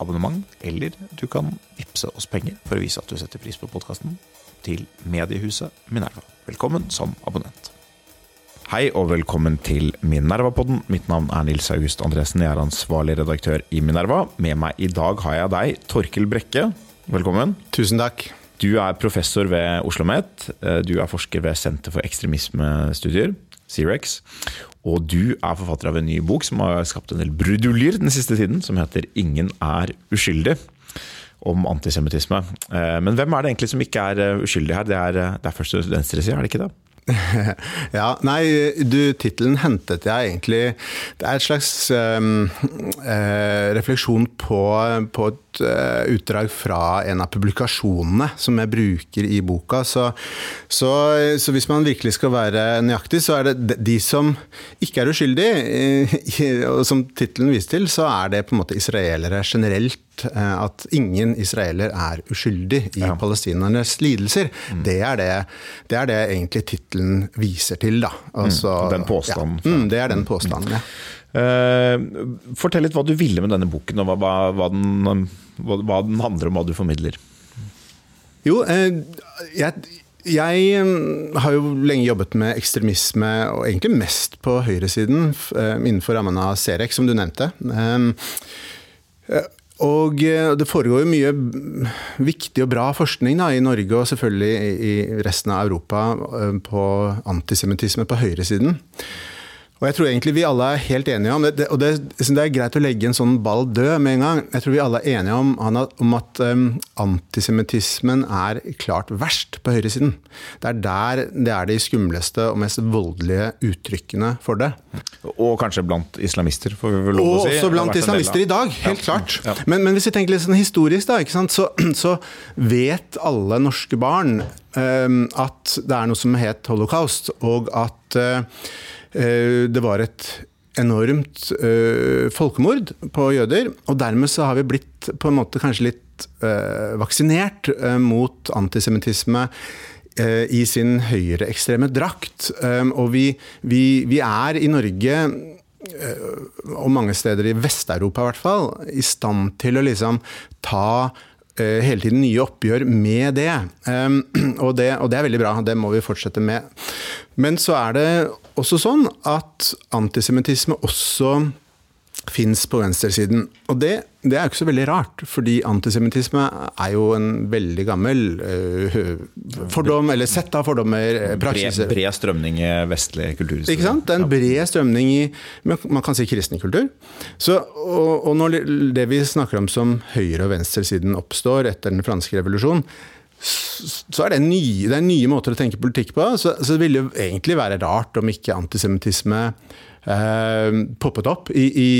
abonnement, eller du kan vippse oss penger for å vise at du setter pris på podkasten, til mediehuset Minerva. Velkommen som abonnent. Hei og velkommen til Minerva-podden. Mitt navn er Nils August Andresen. Jeg er ansvarlig redaktør i Minerva. Med meg i dag har jeg deg, Torkel Brekke. Velkommen. Tusen takk. Du er professor ved Oslo OsloMet. Du er forsker ved Senter for ekstremismestudier, CREX. Og du er forfatter av en ny bok som har skapt en del bruduljer den siste tiden, som heter 'Ingen er uskyldig'. Om antisemittisme. Men hvem er det egentlig som ikke er uskyldig her? Det er, det er først venstresida, er det ikke det? ja, nei, du, tittelen hentet jeg egentlig Det er et slags øh, øh, refleksjon på, på et uh, utdrag fra en av publikasjonene som jeg bruker i boka. Så, så, så, hvis man virkelig skal være nøyaktig, så er det de som ikke er uskyldige, og som tittelen viser til, så er det på en måte israelere generelt at ingen israeler er uskyldig i ja. palestinernes lidelser. Mm. Det, er det, det, er det egentlig tittelen viser til, da. Mm. Altså, mm. Den påstanden. Ja. Mm, det er den påstanden, ja. Uh, fortell litt hva du ville med denne boken, og hva, hva, den, hva den, handler om, hva du formidler. Jo, uh, jeg jeg har jo lenge jobbet med ekstremisme, og egentlig mest på høyresiden, innenfor rammen av Cerec, som du nevnte. Og eh, det foregår jo mye viktig og bra forskning da, i Norge og selvfølgelig i resten av Europa eh, på antisemittisme på høyresiden. Og jeg tror egentlig vi alle er helt enige om det, og det, det, er greit å legge en sånn ball død med en gang. Jeg tror vi alle er enige om, om at um, antisemittismen er klart verst på høyresiden. Det er der det er de skumleste og mest voldelige uttrykkene for det. Og kanskje blant islamister, får vi vel lov å si. Og også blant islamister i dag, helt ja. klart. Ja. Men, men, hvis vi tenker litt sånn historisk, da, så, så, vet alle norske barn um, at det er noe som het holocaust, og at Eh, det var et enormt uh, folkemord på jøder. Og dermed så har vi blitt på en måte kanskje litt uh, vaksinert mot antisemittisme i sin høyreekstreme drakt. og vi, vi, vi, er i Norge og mange steder i Vest-Europa i hvert fall, i stand til å liksom ta hele tiden nye oppgjør med det. Og, det. og det er veldig bra, det må vi fortsette med. Men så er det også sånn at antisemittisme også fins på venstresiden. Og det, det, er jo ikke så veldig rart, fordi antisemittisme er jo en veldig gammel uh, fordom, eller sett av fordommer, eh, praksiser. Bred, bred strømning i vestlig kulturhistorie. Ikke sant? Det er en bred strømning i man kan si kristen kultur. Så, og, og når det vi snakker om som høyre- og venstresiden oppstår etter den franske revolusjonen, så er det, nye, det er nye måter å tenke politikk på. Så, så det ville jo egentlig være rart om ikke antisemittisme eh, poppet opp i, i,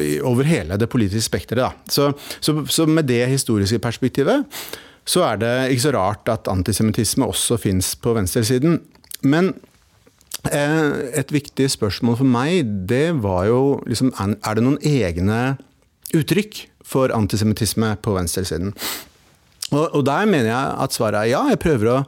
i, over hele det politiske spekteret. Så, så, så, med det historiske perspektivet så er det ikke så rart at antisemittisme også fins på venstresiden. Men eh, et viktig spørsmål for meg, det var jo liksom Er det noen egne uttrykk for antisemittisme på venstresiden? Og, og, der mener jeg at svaret er ja. Jeg prøver å,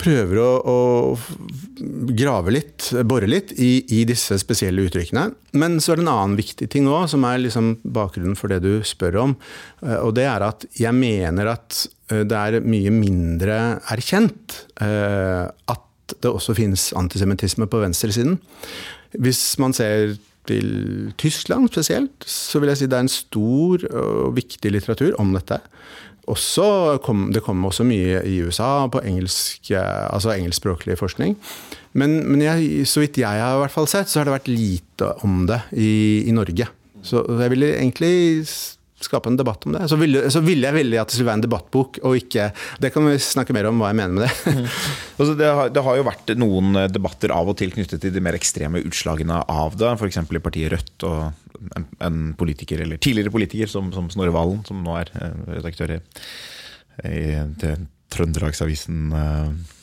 prøver å, å grave litt, bore litt i, i, disse spesielle uttrykkene. Men så er det en annen viktig ting òg, som er liksom bakgrunnen for det du spør om. Eh, og det er at jeg mener at eh, det er mye mindre erkjent eh, at det også finnes antisemittisme på venstresiden. Hvis man ser til Tyskland spesielt, så vil jeg si det er en stor og viktig litteratur om dette. Også kom, det kom også mye i USA på engelsk, altså engelskspråklig forskning. Men, men jeg, så vidt jeg har i hvert fall sett, så har det vært lite om det i, i Norge. Så jeg ville egentlig skape en debatt om det. Så ville, så ville, jeg veldig at det skulle være en debattbok, og ikke Det kan vi snakke mer om hva jeg mener med det. Mm. altså det, har, det, har, jo vært noen debatter av og til knyttet til de mer ekstreme utslagene av det. F.eks. i partiet Rødt og en, en, politiker, eller tidligere politiker som, som Snorre Valen, som nå er eh, redaktør i, i Trøndelagsavisen uh,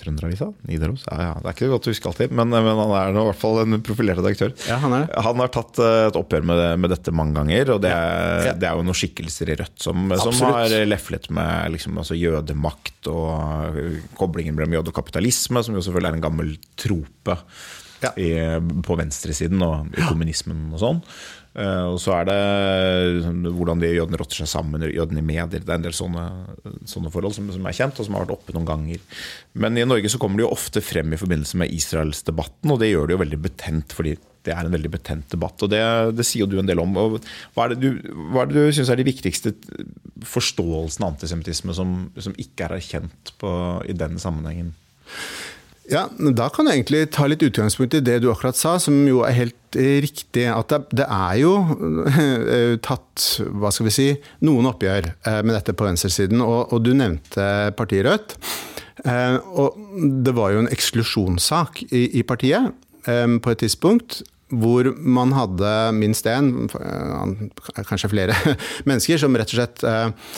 Trønderavisa? Nidaros? Ja, ja. Det er ikke godt å huske alltid, men, men han er nå i hvert fall en profilert redaktør. Ja, Han er. Han har tatt uh, et oppgjør med, med, dette mange ganger, og det er, det er jo noen skikkelser i Rødt som, som har leflet med liksom, altså, jødemakt og koblingen mellom jøde og kapitalisme, som jo selvfølgelig er en gammel trope Ja. i, på venstresiden og i kommunismen og sånn. Uh, og så er det sånn, hvordan de jødene rotter seg sammen, jødene i medier. Det er en del sånne, sånne forhold som, som er kjent, og som har vært oppe noen ganger. Men i Norge så kommer det jo ofte frem i forbindelse med Israelsdebatten, og det gjør det jo veldig betent, fordi det er en veldig betent debatt. Og det, det sier jo du en del om. Hva er det du, hva er du syns er de viktigste forståelsene av antisemittisme som, som ikke er erkjent på, i den sammenhengen? Ja, Da kan jeg egentlig ta litt utgangspunkt i det du akkurat sa, som jo er helt eh, riktig. At det, er jo eh, tatt hva skal vi si, noen oppgjør eh, med dette på venstresiden. Og, og du nevnte partiet Rødt. Og det var jo en eksklusjonssak i, i partiet på et tidspunkt. Hvor man hadde minst én, kanskje flere mennesker, som rett og slett eh,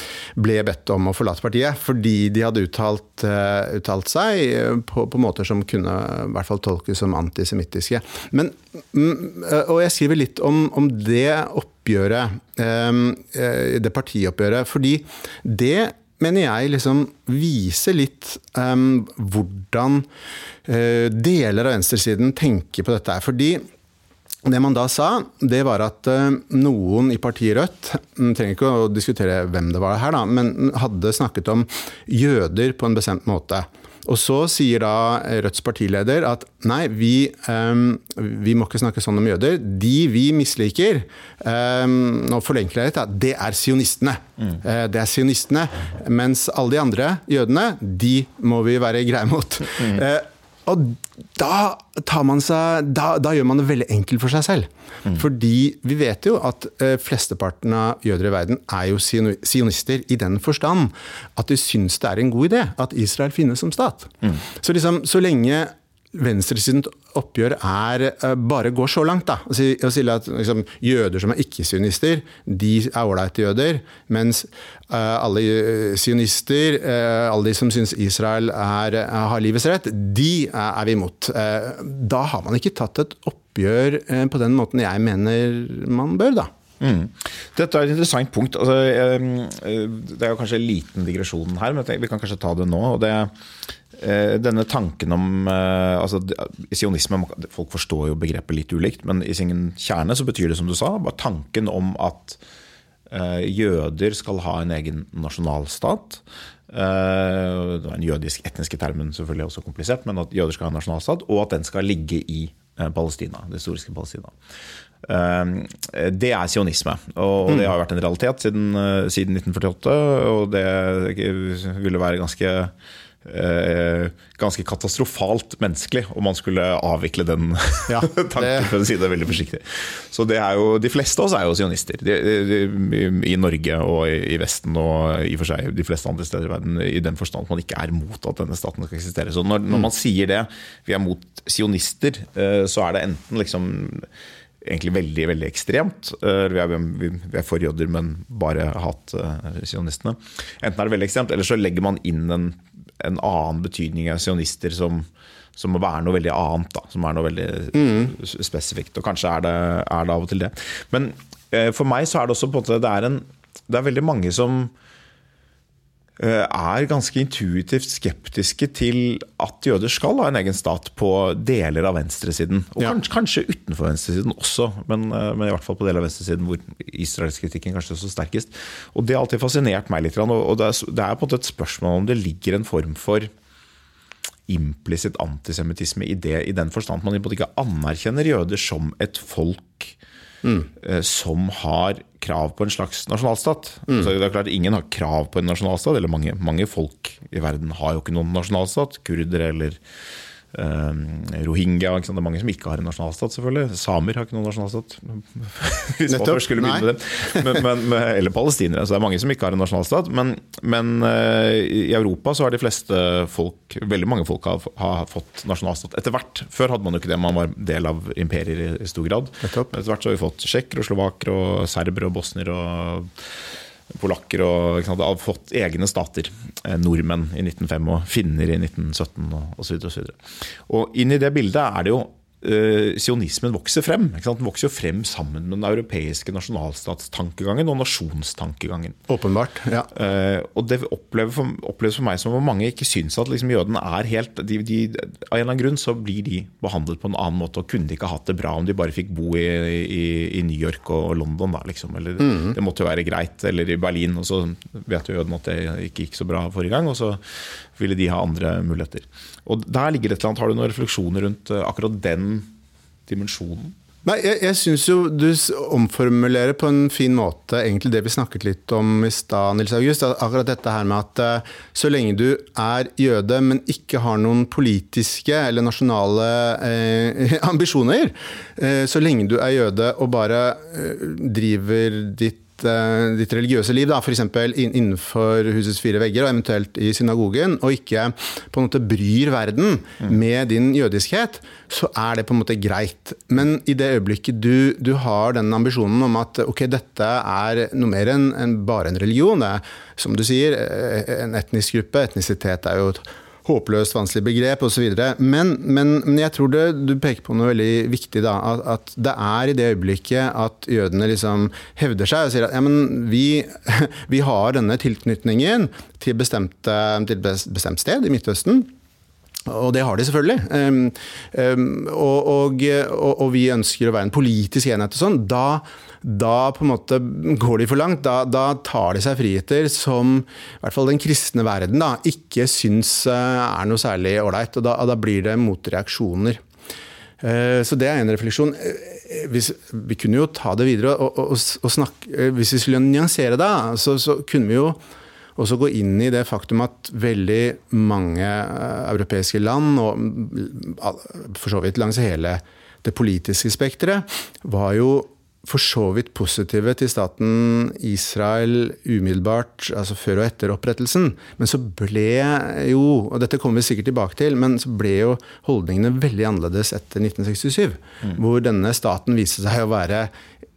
ble bedt om å forlate partiet. Fordi de hadde uttalt, eh, uttalt seg eh, på, på måter som kunne i hvert fall tolkes som antisemittiske. Men, mm, eh, og jeg skriver litt om, om det oppgjøret, eh, eh, det partioppgjøret. Fordi det mener jeg liksom viser litt um, hvordan uh, deler av venstresiden tenker på dette. Fordi det man da sa, det var at uh, noen i partiet Rødt mm, trenger ikke å diskutere hvem det var her, da, men hadde snakket om jøder på en bestemt måte. Og så sier da Rødts partileder at nei, vi, um, vi må ikke snakke sånn om jøder. De vi misliker, um, nå forenkler jeg litt, det er sionistene. Eh, Det er sionistene. Mens alle de andre jødene, de må vi være greie mot. Eh, og da, tar man seg, da, da gjør man det veldig enkelt for seg selv. Fordi vi vet jo at eh, flesteparten av jøder i verden er jo sionister i den forstand at de syns det er en god idé at Israel finnes som stat. Så, liksom, så lenge venstresidens oppgjør er eh, bare går så langt, da. Å si, å si at liksom, jøder som er ikke-sionister, de er ålreite jøder. Mens uh, alle eh, sionister, uh, alle de som syns Israel er, eh, har livets rett, de er, er vi imot. Uh, da har man ikke tatt et oppgjør på den måten jeg mener man bør, da. Mm. Dette er et interessant punkt. Altså, det er kanskje en liten digresjon her, men vi kan kanskje ta det nå. og det eh, denne tanken om eh, altså, Sionisme Folk forstår jo begrepet litt ulikt, men i sin kjerne så betyr det, som du sa, bare tanken om at eh, jøder skal ha en egen nasjonalstat. Eh, det var en jødisk etniske termen selvfølgelig også komplisert, men at jøder skal ha en nasjonalstat, og at den skal ligge i eh, Palestina, det historiske Palestina. Eh, Det er sionisme, og det har vært en realitet siden, eh, siden 1948. Og det ville være ganske eh, ganske katastrofalt menneskelig om man skulle avvikle den Ja, tanken, det- for å si det veldig forsiktig. Så det er jo, De fleste av oss er jo sionister. I Norge og i, Vesten og i og for seg de fleste andre steder i verden, i den forstand at man ikke er mot at denne staten skal eksistere. Så når, når man sier det, vi er mot sionister, eh, så er det enten liksom egentlig veldig veldig ekstremt. Eh, Vi er, vi er for jøder, men bare hat eh, sionistene. Enten er det veldig ekstremt, eller så legger man inn en, en annen betydning av sionister som, som må være noe veldig annet. Da, som er noe veldig mm. spesifikt. Og kanskje er det, er det av og til det. Men eh, for meg så er det også på en måte Det er, en, det er veldig mange som er ganske intuitivt skeptiske til at jøder skal ha en egen stat på deler av venstresiden. Og Ja. kanskje, kanskje utenfor venstresiden også, men, eh, men i hvert fall på deler av venstresiden hvor israelskritikken kanskje er så sterkest. Og Det har alltid fascinert meg litt. Og det er, det er på en måte et spørsmål om det ligger en form for implisitt antisemittisme i det, i den forstand at man ikke anerkjenner jøder som et folk eh, som har krav på en slags nasjonalstat. Så det er klart Ingen har krav på en nasjonalstat, eller mange, mange folk i verden har jo ikke noen nasjonalstat. Kurdere eller rohingya. Ikke sant? Det er mange som ikke har en nasjonalstat, selvfølgelig. Samer har ikke noen nasjonalstat. Hvis man først skulle begynne med det. Men, men, eller palestinere. Så det er mange som ikke har en nasjonalstat. Men, men eh, i Europa så har de fleste folk, veldig mange folk, har, har fått nasjonalstat etter hvert. Før hadde man jo ikke det, man var del av imperier i, stor grad. Etter hvert så har vi fått tsjekkere og slovaker og serbere og bosniere og polakker og sant, hadde fått egne stater. Eh, nordmenn i 1905 og finner i 1917 osv. Og, så og, og inn i det bildet er det jo uh, sionismen vokser frem. Den vokser jo frem sammen med den europeiske nasjonalstatstankegangen og nasjonstankegangen. Åpenbart, ja. Uh, og det oppleves for, for, meg som om mange ikke syns at liksom, jøden er helt de, de, Av en eller annen grunn så blir de behandlet på en annen måte, og kunne de ikke hatt det bra om de bare fikk bo i, i, i New York og London, da, liksom. Eller mm. det måtte jo være greit. Eller i Berlin, og så vet jo jøden at det ikke gikk så bra forrige gang, og så ville de ha andre muligheter. Og der ligger et eller annet. Har du noen refleksjoner rundt eh, akkurat den dimensjonen? Nei, Jeg, jeg syns jo du omformulerer på en fin måte egentlig det vi snakket litt om i stad, Nils August. Akkurat dette her med at uh, så lenge du er jøde, men ikke har noen politiske eller nasjonale eh, ambisjoner, eh, så lenge du er jøde og bare driver ditt Eh, ditt religiøse liv, f.eks. innenfor husets fire vegger, og eventuelt i synagogen, og ikke på en måte bryr verden med din jødiskhet, så er det på en måte greit. Men i det øyeblikket du, du har den ambisjonen om at ok, dette er noe mer enn en, bare en religion, det er som du sier, eh, en etnisk gruppe, etnisitet er jo et håpløst vanskelig begrep osv. Men, men, men jeg tror det, du peker på noe veldig viktig. da, at, at, det er i det øyeblikket at jødene liksom hevder seg og sier at ja, men vi, vi har denne tilknytningen til, bestemte, til bestemt sted i Midtøsten. Og det har de selvfølgelig. Um, um, og, og, og, vi ønsker å være en politisk enhet og sånn. Da da på en måte går de for langt. Da, da, tar de seg friheter som i hvert fall den kristne verden da, ikke syns eh, er noe særlig ålreit. Og da, da, blir det motreaksjoner. Eh, så det er en refleksjon. Eh, hvis, vi kunne jo ta det videre og, og, og snakke Hvis vi skulle nyansere det, så, så kunne vi jo også gå inn i det faktum at veldig mange europeiske land, og for så vidt langs hele det politiske spekteret, var jo for så vidt positive til staten Israel umiddelbart, altså før og etter opprettelsen. Men så ble jo, og dette kommer vi sikkert tilbake til, men så ble jo holdningene veldig annerledes etter 1967. Mm. Hvor denne staten viste seg å være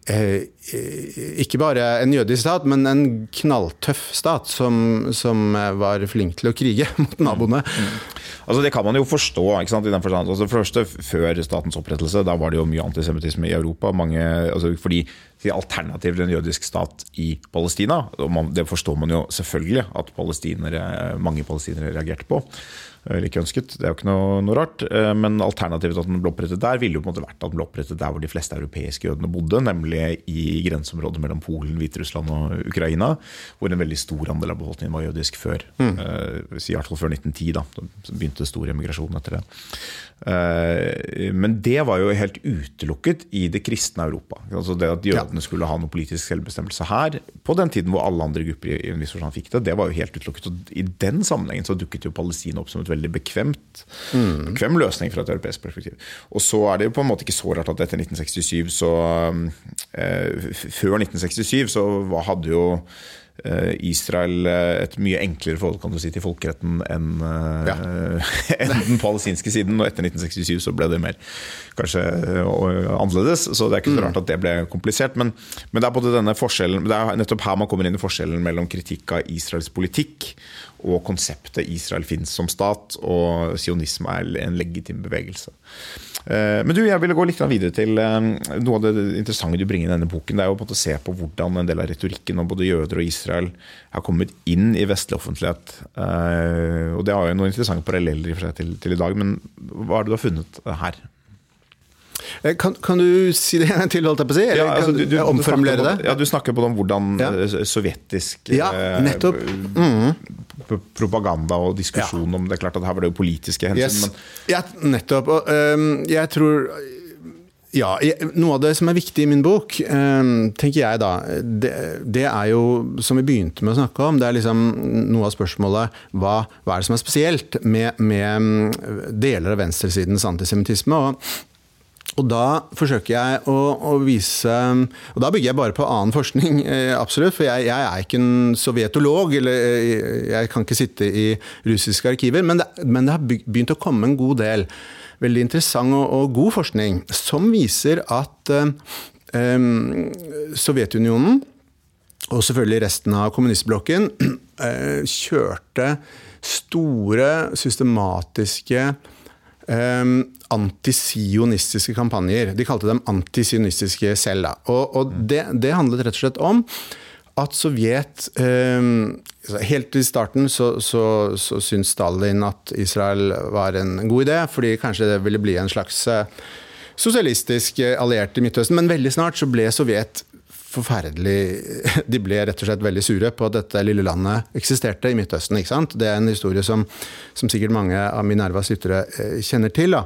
ikke bare en jødisk stat, men en knalltøff stat som, som var flink til å krige mot naboene. Mm. Mm. Altså Det kan man jo forstå. i den forstand. Altså, første, Før statens opprettelse da var det jo mye antisemittisme i Europa. Mange, altså, fordi Alternativ til en jødisk stat i Palestina. og man, Det forstår man jo selvfølgelig at palestinere, mange palestinere reagerte på eller ikke ønsket. Det er jo ikke noe, noe rart. Eh, men alternativet til at den ble opprettet der, ville jo på en måte vært at den ble opprettet der hvor de fleste europeiske jødene bodde, nemlig i grenseområdet mellom Polen, Hviterussland og Ukraina, hvor en veldig stor andel av befolkningen var jødisk før. Mm. Uh, I hvert fall før 1910. da, Så begynte stor emigrasjon etter det. Uh, men det var jo helt utelukket i det kristne Europa. Altså det At jødene ja. skulle ha noe politisk selvbestemmelse her, på den tiden hvor alle andre grupper i en viss forstand fikk det, det var jo helt utelukket. Og I den sammenhengen så dukket jo Palestina opp som et veldig bekvemt, mm. bekvem løsning fra et europeisk perspektiv. Og så er det jo på en måte ikke så rart at etter 1967 så eh, Før 1967 så hadde jo eh, Israel eh, et mye enklere forhold kan du si, til folkeretten enn eh, ja. en den palestinske siden. Og etter 1967 så ble det mer kanskje annerledes. Så det er ikke så mm. rart at det ble komplisert. Men, men det er både denne forskjellen, det er nettopp her man kommer inn i forskjellen mellom kritikk av Israels politikk og konseptet Israel finnes som stat, og sionisme er en legitim bevegelse. Eh, men du, jeg ville gå litt videre til eh, noe av det interessante du bringer i denne boken. Det er jo på å se på hvordan en del av retorikken om både jøder og Israel har kommet inn i vestlig offentlighet. Eh, og det har jo noen interessante paralleller til, til i dag, men hva er det du har funnet her? Eh, kan, kan, du si det en til, holdt jeg på å si? Ja, altså, du, du, omformulere du det? Ja, Du snakker både om hvordan ja. Eh, sovjetisk ja, nettopp. Mm. propaganda og diskusjon ja. om det er klart at her var det jo politiske hensyn. Yes. Ja, nettopp. Og, um, jeg tror ja, Noe av det som er viktig i min bok, um, tenker jeg da, det, det, er jo, som vi begynte med å snakke om, det er liksom noe av spørsmålet hva, hva er det som er spesielt med, med deler av venstresidens antisemittisme. og og da forsøker jeg å, å, vise Og da bygger jeg bare på annen forskning, eh, absolutt. For jeg, jeg, er ikke en sovjetolog, eller eh, jeg kan ikke sitte i russiske arkiver. Men det, men det har begynt å komme en god del veldig interessant og, og god forskning som viser at eh, Sovjetunionen og selvfølgelig resten av kommunistblokken, kjørte store, systematiske eh, antisionistiske kampanjer. De kalte dem antisionistiske selv. Og, og det, det, handlet rett og slett om at Sovjet um, Helt i starten så, så, så syntes Stalin at Israel var en god idé, fordi kanskje det ville bli en slags eh, sosialistisk alliert i Midtøsten. Men veldig snart så ble Sovjet forferdelig De ble rett og slett veldig sure på at dette lille landet eksisterte i Midtøsten. ikke sant? Det er en historie som, som sikkert mange av Minervas lyttere eh, kjenner til. da.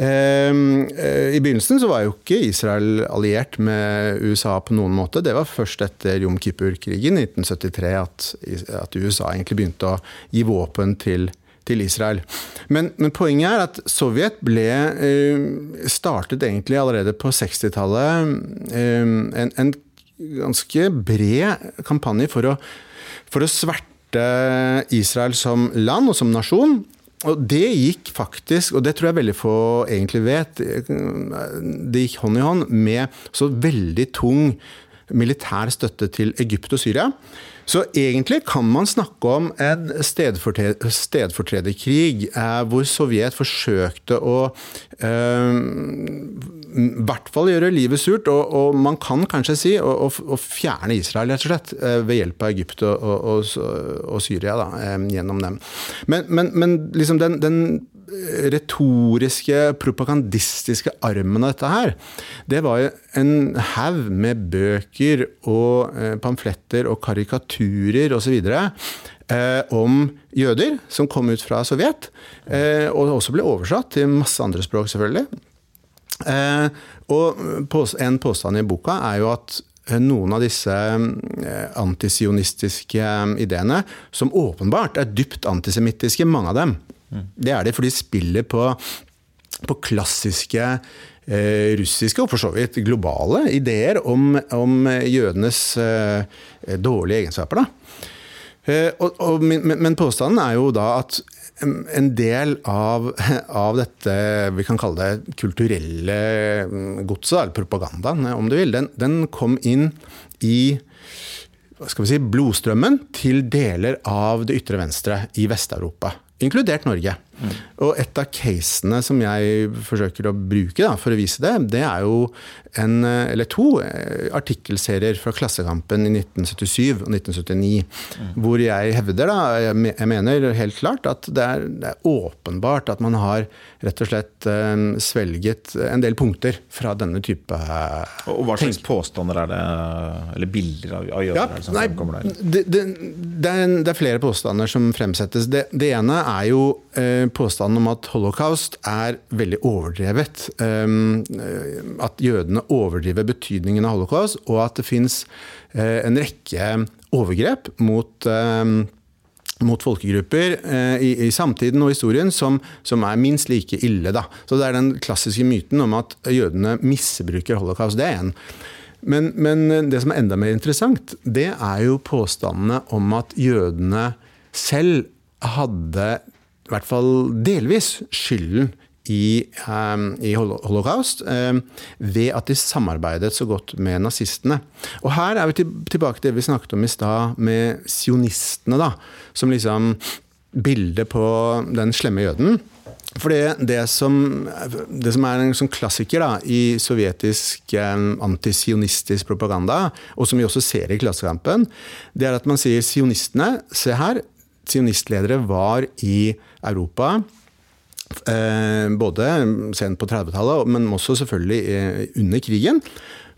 Ehm, eh, I begynnelsen så var jo ikke Israel alliert med USA på noen måte. Det var først etter Jom Kippur-krigen i 1973 at, at, USA egentlig begynte å gi våpen til til Israel. Men, men, poenget er at Sovjet ble eh, startet egentlig allerede på 60-tallet en, en, ganske bred kampanje for å, for å sverte Israel som land og som nasjon. Og det gikk faktisk, og det tror jeg veldig få egentlig vet, det gikk hånd i hånd med så veldig tung militær støtte til Egypt og Syria. Så egentlig kan man snakke om en stedfortrederkrig eh, hvor Sovjet forsøkte å eh, i hvert fall gjøre livet surt, og, og man kan kanskje si å, å, å, fjerne Israel, rett og slett, eh, ved hjelp av Egypt og, og, og Syria, da, eh, gjennom dem. Men, men, men liksom den, den retoriske, propagandistiske armen av dette her, det var jo en haug med bøker og eh, pamfletter og karikaturer osv. Eh, om jøder som kom ut fra Sovjet, eh, og også ble oversatt til masse andre språk, selvfølgelig. Eh, og en påstand i boka er jo at eh, noen av disse eh, antisionistiske ideene, som åpenbart er dypt antisemittiske, mange av dem, det er det, for de spiller på, på klassiske eh, russiske, og for så vidt globale, ideer om, om jødenes eh, dårlige egenskaper. Eh, og, og, men, men, påstanden er jo da at en del av, av, dette vi kan kalle det kulturelle mm, godset, eller propagandaen om du vil, den, den kom inn i hva skal vi si, blodstrømmen til deler av det ytre venstre i Vest-Europa inkludert Norge. Mm. Og et av casene som jeg forsøker å bruke da, for å vise det, det er jo en eller to eh, artikkelserier fra Klassekampen i 1977 og 1979. Mm. Hvor jeg hevder, da, jeg mener helt klart, at det er, det er, åpenbart at man har rett og slett um, svelget en del punkter fra denne type Og Hva slags påstander er det, eller bilder av, av jøder? Ja, nei, det, det, det, er, det, er, flere påstander som fremsettes. Det, ene er jo uh, påstanden om at holocaust er veldig overdrevet. Um, at jødene overdriver betydningen av holocaust, og at det fins uh, en rekke overgrep mot mot folkegrupper eh, i, i, samtiden og historien som, som, er minst like ille. Da. Så Det er den klassiske myten om at jødene misbruker holocaust. Det er en. Men, men, det som er enda mer interessant, det er jo påstandene om at jødene selv hadde i hvert fall delvis skylden i, um, i holocaust um, ved at de samarbeidet så godt med nazistene. Og her er vi til, tilbake til det vi snakket om i stad, med sionistene, da. Som liksom bildet på den slemme jøden. For det, det, som, det, som, er en sånn klassiker da, i sovjetisk eh, antisionistisk propaganda, og som vi også ser i Klassekampen, det er at man sier sionistene Se her, sionistledere var i Europa. Eh, både sent på 30-tallet, men også selvfølgelig eh, under krigen.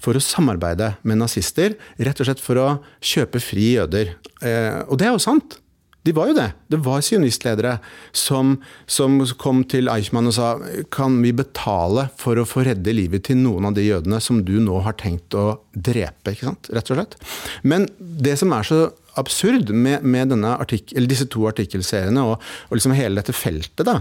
For å samarbeide med nazister, rett og slett for å kjøpe fri jøder. Eh, og det er jo sant. De var jo det. Det var sionistledere som, som, kom til Eichmann og sa kan vi betale for å få redde livet til noen av de jødene som du nå har tenkt å drepe? Rett og slett. Men det som er så absurd med, med disse to artikkelseriene og, og liksom hele dette feltet, da,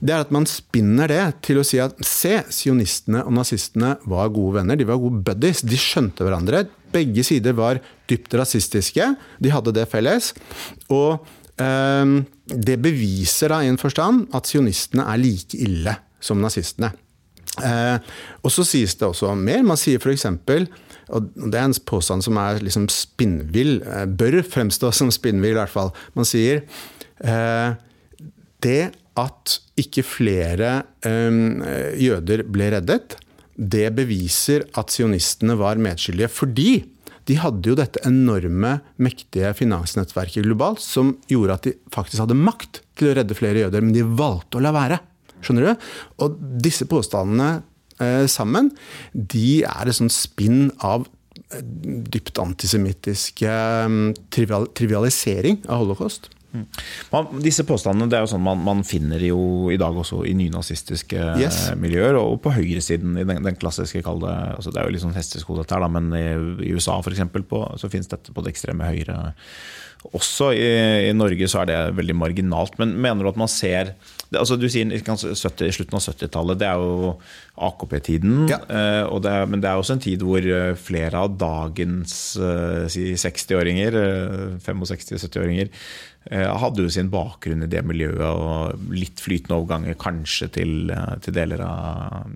det er at man spinner det til å si at se, sionistene og nazistene var gode venner. De var gode buddies. De skjønte hverandre. Begge sider var dypt rasistiske. De hadde det felles. Og eh, det beviser da i en forstand at sionistene er like ille som nazistene. Eh, og så sies det også mer. Man sier f.eks. Og det er en påstand som er liksom spinnvill, eh, bør fremstå som spinnvill i hvert fall. Man sier eh, det at ikke flere eh, jøder ble reddet, det beviser at sionistene var medskyldige. Fordi de hadde jo dette enorme, mektige finansnettverket globalt som gjorde at de faktisk hadde makt til å redde flere jøder, men de valgte å la være. Skjønner du? Og disse påstandene sammen, de er et sånt spinn av eh, dypt antisemittisk eh, trivial, trivialisering av holocaust. Mm. Man, disse påstandene det er jo sånn man, man, finner jo i dag også i nynazistiske yes. miljøer, og på høyresiden i den, den klassiske kalde altså Det er jo litt sånn hestesko dette her, da, men i, i USA for eksempel, på, så finnes dette på det ekstreme høyre også. I, I, Norge så er det veldig marginalt. Men mener du at man ser altså Du sier 70, slutten av 70-tallet, det er jo AKP-tiden. Ja. Eh, men det er også en tid hvor eh, flere av dagens eh, si 60-åringer, 65-70-åringer, hadde jo sin bakgrunn i det miljøet og litt flytende overganger kanskje til, til deler av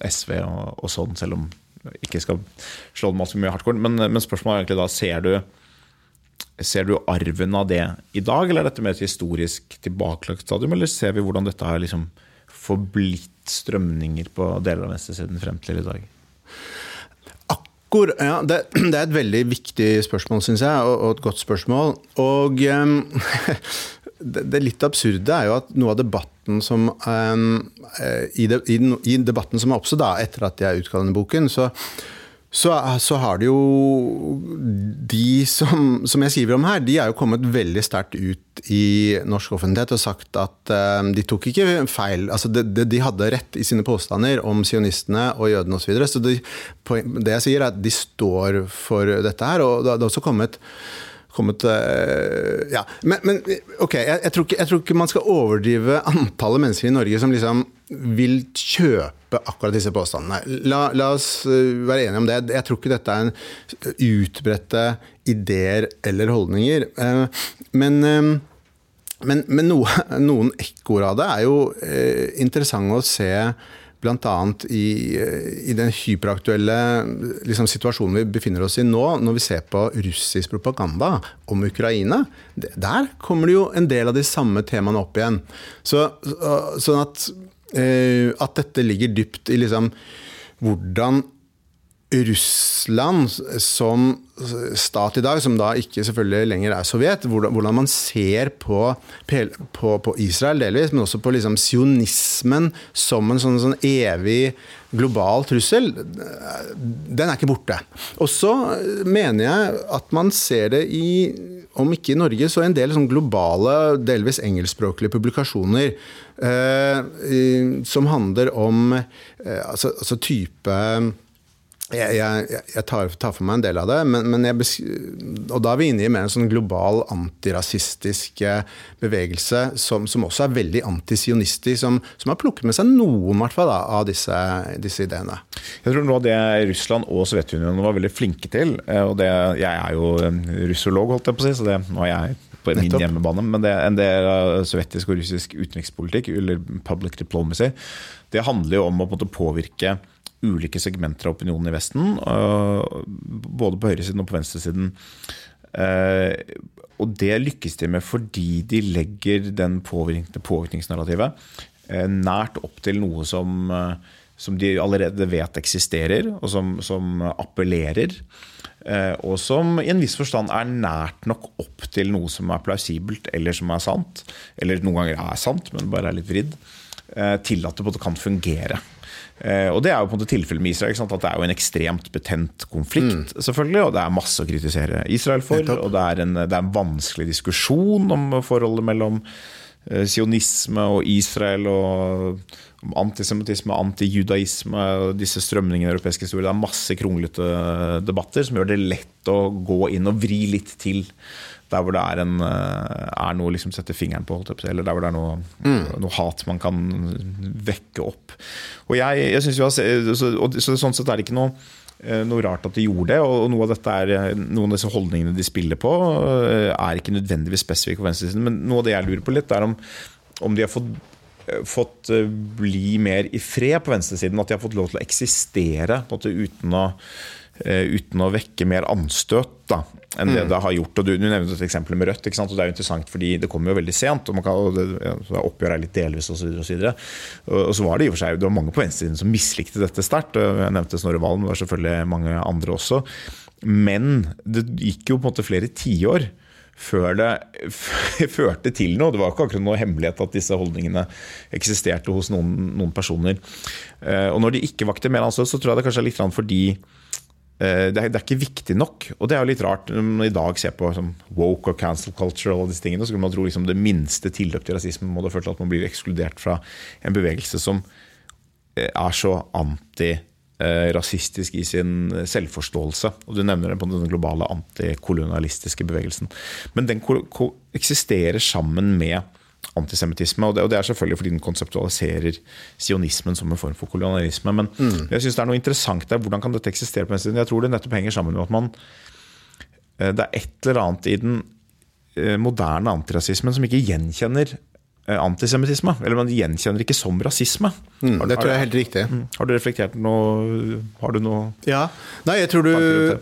SV og, og, sånn, selv om jeg ikke skal slå dem altfor mye hardcore. Men, men spørsmålet er egentlig da, ser du Ser du arven av det i dag, eller er dette mer et historisk tilbakelagt stadium? Eller ser vi hvordan dette har liksom forblitt strømninger på deler av venstresiden frem til i dag? Akkur, ja, det, det, er et veldig viktig spørsmål, syns jeg, og, og, et godt spørsmål. Og um, det, det, litt absurde er jo at noe av debatten som um, i, de, i, i, debatten som har oppstått etter at jeg utga denne boken, så så, så, har det jo De som, som, jeg skriver om her, de er jo kommet veldig sterkt ut i norsk offentlighet og sagt at uh, de tok ikke feil. altså de, de, de, hadde rett i sine påstander om sionistene og jødene osv. Så, videre. så de, det jeg sier, er at de står for dette her. Og det har også kommet kommet uh, Ja. Men, men ok, jeg, jeg, tror ikke, jeg, tror ikke, man skal overdrive antallet mennesker i Norge som liksom vil kjøpe akkurat disse påstandene. La, la, oss eh, være enige om det. Jeg tror ikke dette er en utbredte ideer eller holdninger. Eh, men, men, men noe, noen ekkoer av det er jo interessant å se bl.a. I, i den hyperaktuelle liksom, situasjonen vi befinner oss i nå, når vi ser på russisk propaganda om Ukraina. Der kommer det jo en del av de samme temaene opp igjen. Så, sånn at, eh, at dette ligger dypt i liksom, hvordan Russland som stat i dag, som da ikke selvfølgelig lenger er Sovjet, hvordan man ser på, på, på Israel delvis, men også på liksom sionismen som en sånn, sånn, evig global trussel, den er ikke borte. Og så mener jeg at man ser det i om ikke i Norge, så en del sånn globale, delvis engelskspråklige publikasjoner eh, som handler om eh, altså, altså type jeg, jeg, jeg tar, tar, for meg en del av det, men, men og da er vi inne i mer en sånn global antirasistisk eh, bevegelse som, som, også er veldig antisionistisk, som, som, har plukket med seg noen fall, da, av disse, disse, ideene. Jeg tror noe av det Russland og Sovjetunionen var veldig flinke til eh, og det, Jeg er jo russolog, holdt jeg på å si, så det, nå er jeg på min Nettopp. hjemmebane. Men det, en del av sovjetisk og russisk utenrikspolitikk, eller public diplomacy, det handler jo om å på påvirke ulike segmenter av opinionen i Vesten, både på høyresiden og på venstresiden. Eh, og det lykkes de med fordi de legger den påvirkningsnarrativet eh, nært opp til noe som, eh, som de allerede vet eksisterer, og som, som, appellerer. Og som i en viss forstand er nært nok opp til noe som er plausibelt eller som er sant. Eller noen ganger er sant, men bare er litt vridd. Til at det kan fungere. Eh, og Det er jo på en måte tilfellet med Israel. at Det er jo en ekstremt betent konflikt. Mm. selvfølgelig, og Det er masse å kritisere Israel for. og det er, en, det er en vanskelig diskusjon om forholdet mellom eh, sionisme og Israel. og antisemittisme, antijudaisme og disse strømningene i europeisk historie. Det er masse kronglete debatter som gjør det lett å gå inn og vri litt til der hvor det er, en, eh, er noe å liksom sette fingeren på, eller der hvor det er noe, mm. noe hat man kan vekke opp. Og jeg, jeg synes jo, så, så, Sånn sett er det ikke noe, eh, noe rart at de gjorde det. Og noe av er, noen av disse holdningene de spiller på, eh, er ikke nødvendigvis spesifikke for venstresiden. Men noe av det jeg lurer på litt, er om, om de har fått fått bli mer i fred på venstresiden. At de har fått lov til å eksistere måte, uten å uten å vekke mer anstøt da, enn det mm. det har gjort. Og Du, du nevnte et eksempel med Rødt. og Det er jo interessant fordi det kommer jo veldig sent. og, man kan, og det, ja, Oppgjøret er litt delvis osv. Og, så og, og så var det i og for seg det var mange på venstresiden som mislikte dette sterkt. Jeg nevnte Snorre Valen, det var selvfølgelig mange andre også. Men det gikk jo på en måte flere tiår før det førte til noe. Det var ikke akkurat noe hemmelighet at disse holdningene eksisterte hos noen, noen personer. Eh, og når de ikke vakte mer anstøt, så tror jeg det kanskje er litt fordi Eh, det er, det er, ikke viktig nok. Og det er jo litt rart når man i dag ser på som woke og cancel culture og alle disse tingene, så skulle man tro liksom det minste tilløp til rasisme må det til at man blir ekskludert fra en bevegelse som eh, er så antirasistisk i sin selvforståelse. Og du nevner det på den globale antikolonialistiske bevegelsen. Men den eksisterer sammen med antisemittisme. Og, og det, er selvfølgelig fordi den konseptualiserer sionismen som en form for kolonialisme. Men mm. jeg syns det er noe interessant der. Hvordan kan dette eksistere på venstresiden? Jeg tror det nettopp henger sammen med at man eh, Det er et eller annet i den eh, moderne antirasismen som ikke gjenkjenner eh, antisemittisme. Eller man gjenkjenner ikke som rasisme. Mm, det tror jeg er helt riktig. Mm. Har du reflektert noe Har du noe Ja. Nei, jeg tror du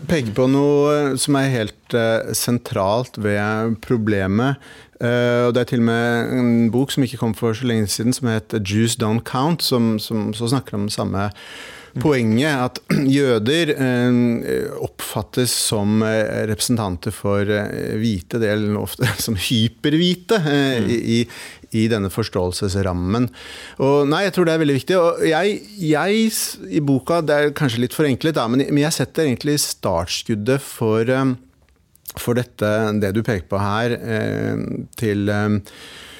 peker på noe som er helt uh, sentralt ved problemet. Uh, og Det er til og med en bok som ikke kom for så lenge siden, som heter 'Jews Don't Count', som, som snakker om samme poenget. At jøder uh, oppfattes som uh, representanter for hvite, det gjelder ofte som hyperhvite mm. i, i, denne forståelsesrammen. Og nei, jeg tror det er veldig viktig. Og jeg, jeg i boka, det er kanskje litt forenklet, da, men, men jeg setter egentlig startskuddet for for dette, det du peker på her, eh, til eh,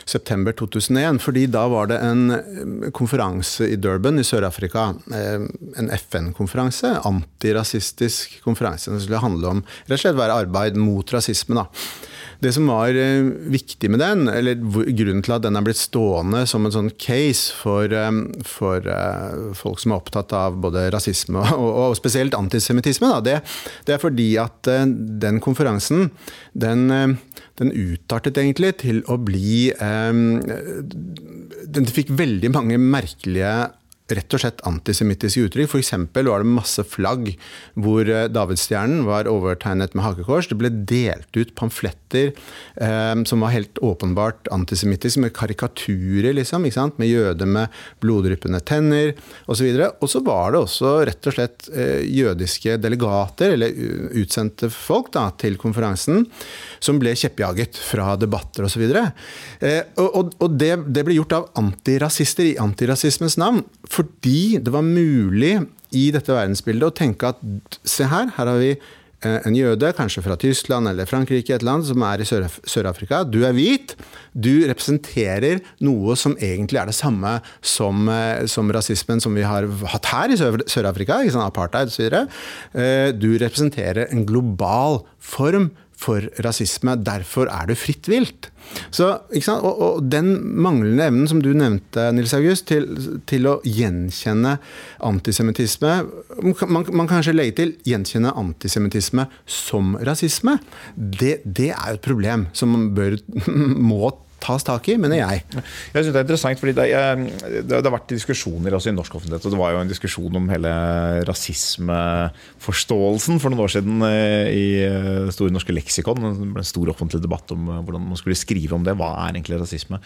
september 2001. fordi da var det en eh, konferanse i Durban i Sør-Afrika. En FN-konferanse. Antirasistisk konferanse. Den skulle handle om rett og slett være arbeid mot rasisme. da. Det som var eh, viktig med den, eller grunnen til at den er blitt stående som en sånn case for, eh, for eh, folk som er opptatt av både rasisme og, og spesielt antisemittisme, det, det, er fordi at den konferansen den, den utartet egentlig til å bli Den fikk veldig mange merkelige rett og slett antisemittiske uttrykk. F.eks. var det masse flagg hvor davidstjernen davidsstjernen var overtegnet med hakekors. Det ble delt ut pamfletter eh, som var helt åpenbart antisemittiske, med karikaturer, liksom, med jøder med bloddryppende tenner osv. Og så var det også rett og slett eh, jødiske delegater, eller utsendte folk, da, til konferansen, som ble kjeppjaget fra debatter osv. Eh, og, og, og det, det ble gjort av antirasister i antirasismens navn fordi det var mulig i dette verdensbildet å tenke at se her, her har vi eh, en jøde, kanskje fra Tyskland eller Frankrike, et land som er i Sør-Afrika. Du er hvit. Du representerer noe som egentlig er det samme som, eh, som rasismen som vi har hatt her i Sør-Afrika, sånn apartheid osv. Eh, du representerer en global form for rasisme. Derfor er du fritt vilt. Så, og, og, den manglende evnen som du nevnte, Nils August, til, til å gjenkjenne antisemittisme man, man, kan kanskje legge til gjenkjenne antisemittisme som rasisme. Det, det er jo et problem som man bør, må tas tak i, mener jeg. Jeg synes Det er interessant, fordi det, det, har vært diskusjoner også i norsk offentlighet. og Det var jo en diskusjon om hele rasismeforståelsen for noen år siden eh, i eh, Store norske leksikon. Det ble En stor offentlig debatt om eh, hvordan man skulle skrive om det. Hva er egentlig rasisme?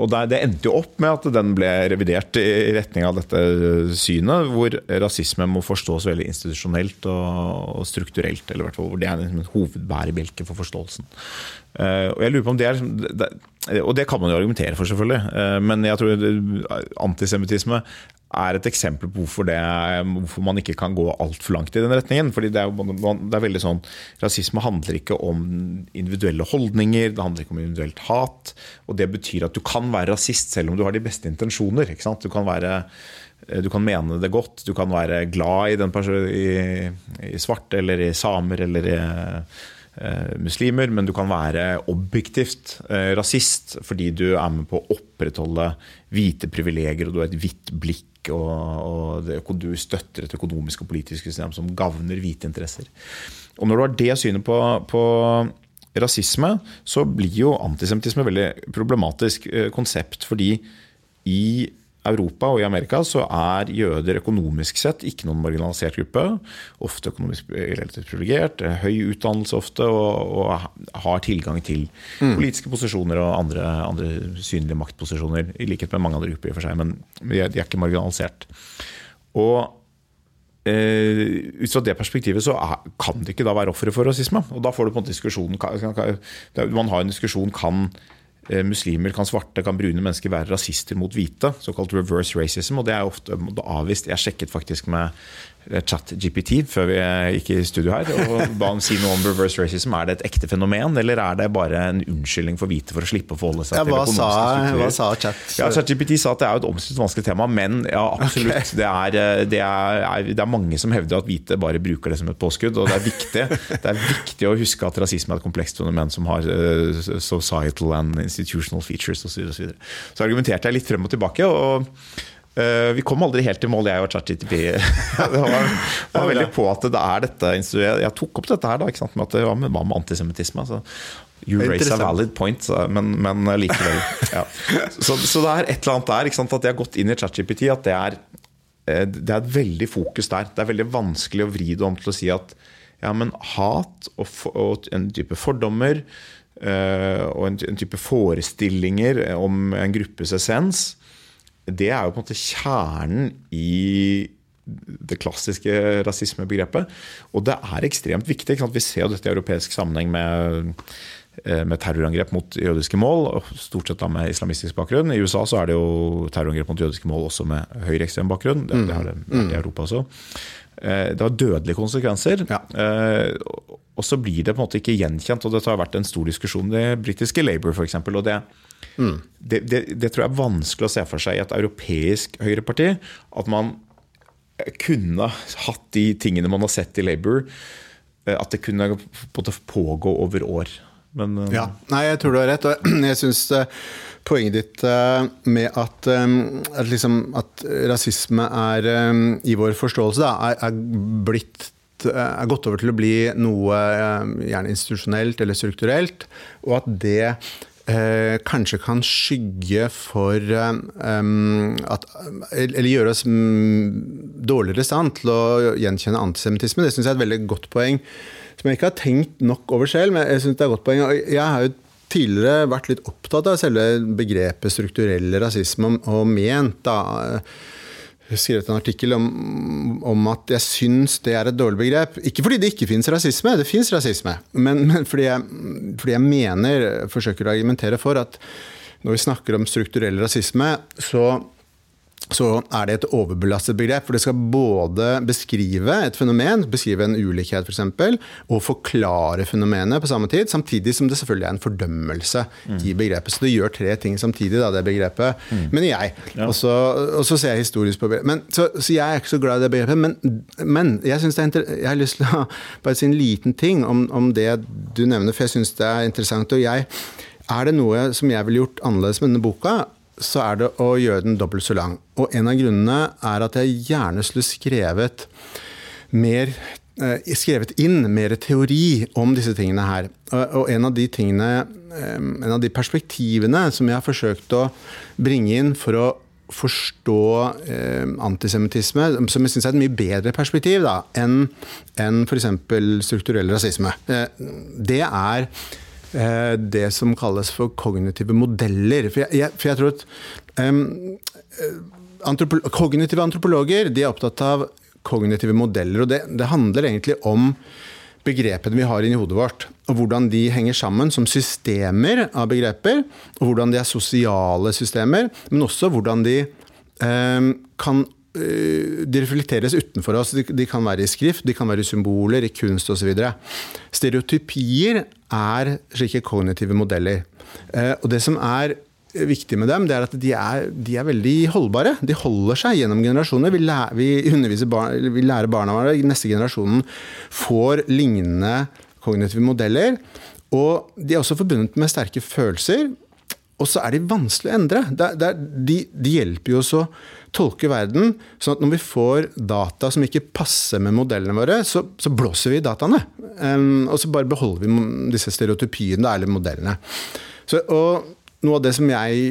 Og Det endte jo opp med at den ble revidert i retning av dette synet, hvor rasisme må forstås veldig institusjonelt og strukturelt. eller hvert fall hvor Det er en hovedbærebjelke for forståelsen. Uh, og jeg lurer på om det er Og det kan man jo argumentere for, selvfølgelig. Uh, men jeg tror antisemittisme er et eksempel på hvorfor, det, hvorfor man ikke kan gå altfor langt i den retningen. Fordi det er, det er, veldig sånn Rasisme handler ikke om individuelle holdninger, det handler ikke om individuelt hat. Og det betyr at du kan være rasist selv om du har de beste intensjoner. Du kan, være, du kan mene det godt, du kan være glad i, den i, i svarte eller i samer eller i Eh, muslimer, men du kan være objektivt eh, rasist fordi du er med på å opprettholde hvite privilegier, og du har et hvitt blikk, og, og du støtter et økonomisk og politisk system som gagner hvite interesser. Og når du har det synet på, på rasisme, så blir jo antisemittisme veldig problematisk eh, konsept. fordi i Europa og i Amerika så er jøder økonomisk sett ikke noen marginalisert gruppe. Ofte økonomisk relativt privilegert, høy utdannelse ofte, og, og har tilgang til mm. politiske posisjoner og andre, andre, synlige maktposisjoner. I likhet med mange andre grupper, i og for seg, men de er, de er ikke marginalisert. Og Uh, ut fra det perspektivet så er, kan det ikke da være offeret for rasisme. Og da får du på en måte diskusjonen Man har en diskusjon kan Eh, muslimer, kan svarte, kan brune mennesker være rasister mot hvite. Såkalt reverse racism. Og det er ofte avvist. Jeg sjekket faktisk med Eh, chat-GPT før vi gikk i studio her. og ba han si noe om reverse racism. Er det et ekte fenomen, eller er det bare en unnskyldning for hvite for å slippe å forholde seg ja, til økonomiske? Hva sa chat? Ja, ChatGPT sa at det er et omstridt vanskelig tema, men ja, absolutt. Okay. Det, er, eh, det, er, det, er, mange som hevder at hvite bare bruker det som et påskudd. Og det er viktig, det er viktig å huske at rasisme er et komplekst fenomen som har societal and institutional features osv. Så, videre, og så, videre. så argumenterte jeg litt frem og tilbake. og Uh, vi kom aldri helt i mål, jeg og ChatGTP. det var, var veldig på at det er dette Jeg, jeg tok opp dette her da, med at det var med, med antisemittisme. Altså. You raise a valid point, men, men likevel. Ja. Så, så, det er et eller annet der at jeg har gått inn i ChatGPT at det er, eh, det er et veldig fokus der. Det er veldig vanskelig å vri det om til å si at ja, men hat og, og en type fordommer uh, og en, en type forestillinger om en gruppes essens det er jo på en måte kjernen i det klassiske rasismebegrepet. Og det er ekstremt viktig. Vi ser jo dette i europeisk sammenheng med, eh, med terrorangrep mot jødiske mål, stort sett da med islamistisk bakgrunn. I USA så er det jo terrorangrep mot jødiske mål også med høyreekstrem bakgrunn. Det, det har det mm. i Europa også. Eh, det har dødelige konsekvenser. Ja. Eh, og så blir det på en måte ikke gjenkjent. og Dette har vært en stor diskusjon i britiske Labour f.eks. Og det, mm. det, det, det, tror jeg er vanskelig å se for seg i et europeisk høyreparti. At man kunne hatt de tingene man har sett i Labour. Eh, at det kunne pågå over år. Men, ja, Nei, jeg tror du har rett. Og jeg syns poenget ditt med at, at, liksom, at rasisme er, i vår forståelse, er, er blitt er gått over til å bli noe gjerne institusjonelt eller strukturelt, og at det eh, kanskje kan skygge for um, at, Eller gjøre oss dårligere i stand til å gjenkjenne antisemittisme. Det syns jeg er et veldig godt poeng, som jeg ikke har tenkt nok over selv. men Jeg synes det er et godt poeng. Jeg har jo tidligere vært litt opptatt av selve begrepet strukturell rasisme og ment da skrevet en artikkel om, om, at jeg syns det er et dårlig begrep. Ikke fordi det ikke fins rasisme, det fins rasisme. Men, men fordi, jeg, fordi, jeg, mener, forsøker å argumentere for, at når vi snakker om strukturell rasisme, så så er det et overbelastet begrep. For det skal både beskrive et fenomen, beskrive en ulikhet f.eks., for og forklare fenomenet på samme tid, samtidig som det selvfølgelig er en fordømmelse mm. i begrepet. Så det gjør tre ting samtidig, da, det begrepet. Mm. Men jeg. Ja. Og, så, og, så, ser jeg historisk på begrepet. Men, så, så, jeg er ikke så glad i det begrepet. Men, men jeg, jeg, har lyst til å bare si en liten ting om, om det du nevner, for jeg syns det er interessant. Og jeg er det noe som jeg ville gjort annerledes med denne boka? Så er det å gjøre den dobbelt så lang. Og en av grunnene er at jeg gjerne skulle skrevet mer eh, skrevet inn mer teori om disse tingene her. Og en av de tingene, en av de perspektivene som jeg har forsøkt å bringe inn for å forstå eh, antisemittisme, som jeg syns er et mye bedre perspektiv da, enn en f.eks. strukturell rasisme, eh, det er det som kalles for kognitive modeller. For jeg, jeg, for jeg tror at um, antropolo Kognitive antropologer de er opptatt av kognitive modeller. og det, det handler egentlig om begrepene vi har inni hodet vårt, og hvordan de henger sammen som systemer av begreper, og hvordan de er sosiale systemer, men også hvordan de eh, kan Eh, de reflekteres utenfor oss. De, kan være i skrift, de kan være i symboler, i kunst osv. Stereotypier er slike kognitive modeller. Eh, og det som er viktig med dem, det er at de er, de er veldig holdbare. De holder seg gjennom generasjoner. Vi, lærer, vi, barn, vi lærer barna våre neste generasjonen får lignende kognitive modeller. Og de er også forbundet med sterke følelser. Og så er de vanskelig å endre. De, de, de hjelper jo oss å tolke verden sånn at når vi får data som ikke passer med modellene våre, så, så blåser vi i dataene. Um, og så bare beholder vi disse stereotypiene, eller modellene. Så, og noe av det som jeg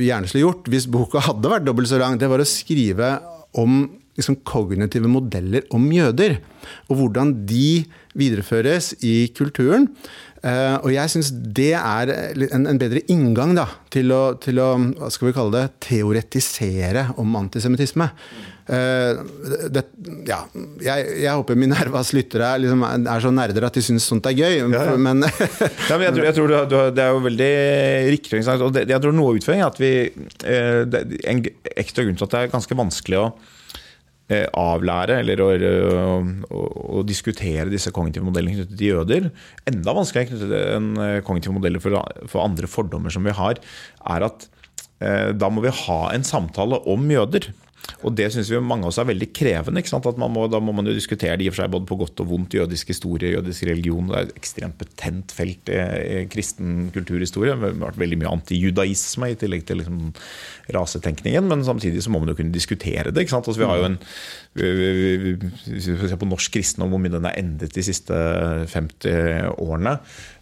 gjerne skulle gjort hvis boka hadde vært dobbelt så lang, det var å skrive om liksom, kognitive modeller om jøder. Og hvordan de videreføres i kulturen. Uh, og jeg syns det er en, en, bedre inngang da, til å, til å, hva skal vi kalle det, teoretisere om antisemittisme. Uh, det, ja, jeg, jeg, håper Minervas lyttere liksom, er så nerder at de syns sånt er gøy. Ja, ja. Men, ja, men jeg tror, jeg tror du, det er jo veldig riktig. Og det, jeg tror noe av utfordringen er at vi uh, det, En ekstra grunn til at det er ganske vanskelig å Eh, avlære eller å, å, å, diskutere disse kognitive modellene knyttet til jøder. Enda vanskeligere knyttet til en eh, kognitive modeller for, for, andre fordommer som vi har, er at eh, da må vi ha en samtale om jøder. Og det syns vi mange av oss er veldig krevende. Må, da må man jo diskutere det i og for seg både på godt og vondt. Jødisk historie, jødisk religion. Det er et ekstremt betent felt i, kristen kulturhistorie. Det har vært veldig mye antijudaisme i tillegg til liksom, rasetenkningen. Men samtidig så må man jo kunne diskutere det. Altså, vi har jo en Hvis vi ser på norsk kristendom, hvor mye den er endret de siste 50 årene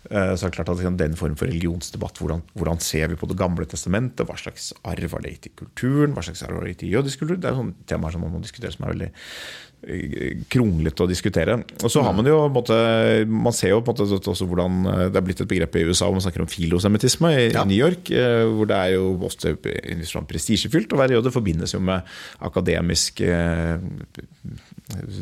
Eh, så er det klart at Den form for religionsdebatt, hvordan, hvordan, ser vi på Det gamle testamentet? Hva slags arv har det gitt i kulturen? Hva slags arv har det gitt i jødisk kultur? Det er sånne temaer som man må diskutere som er veldig eh, kronglete å diskutere. Og så har Man jo måte, man ser jo på en måte også hvordan eh, det er blitt et begrep i USA hvor man snakker om filosemittisme i, ja. New York. Hvor det er jo ofte sånn prestisjefylt å være jøde. Forbindes jo med akademisk eh,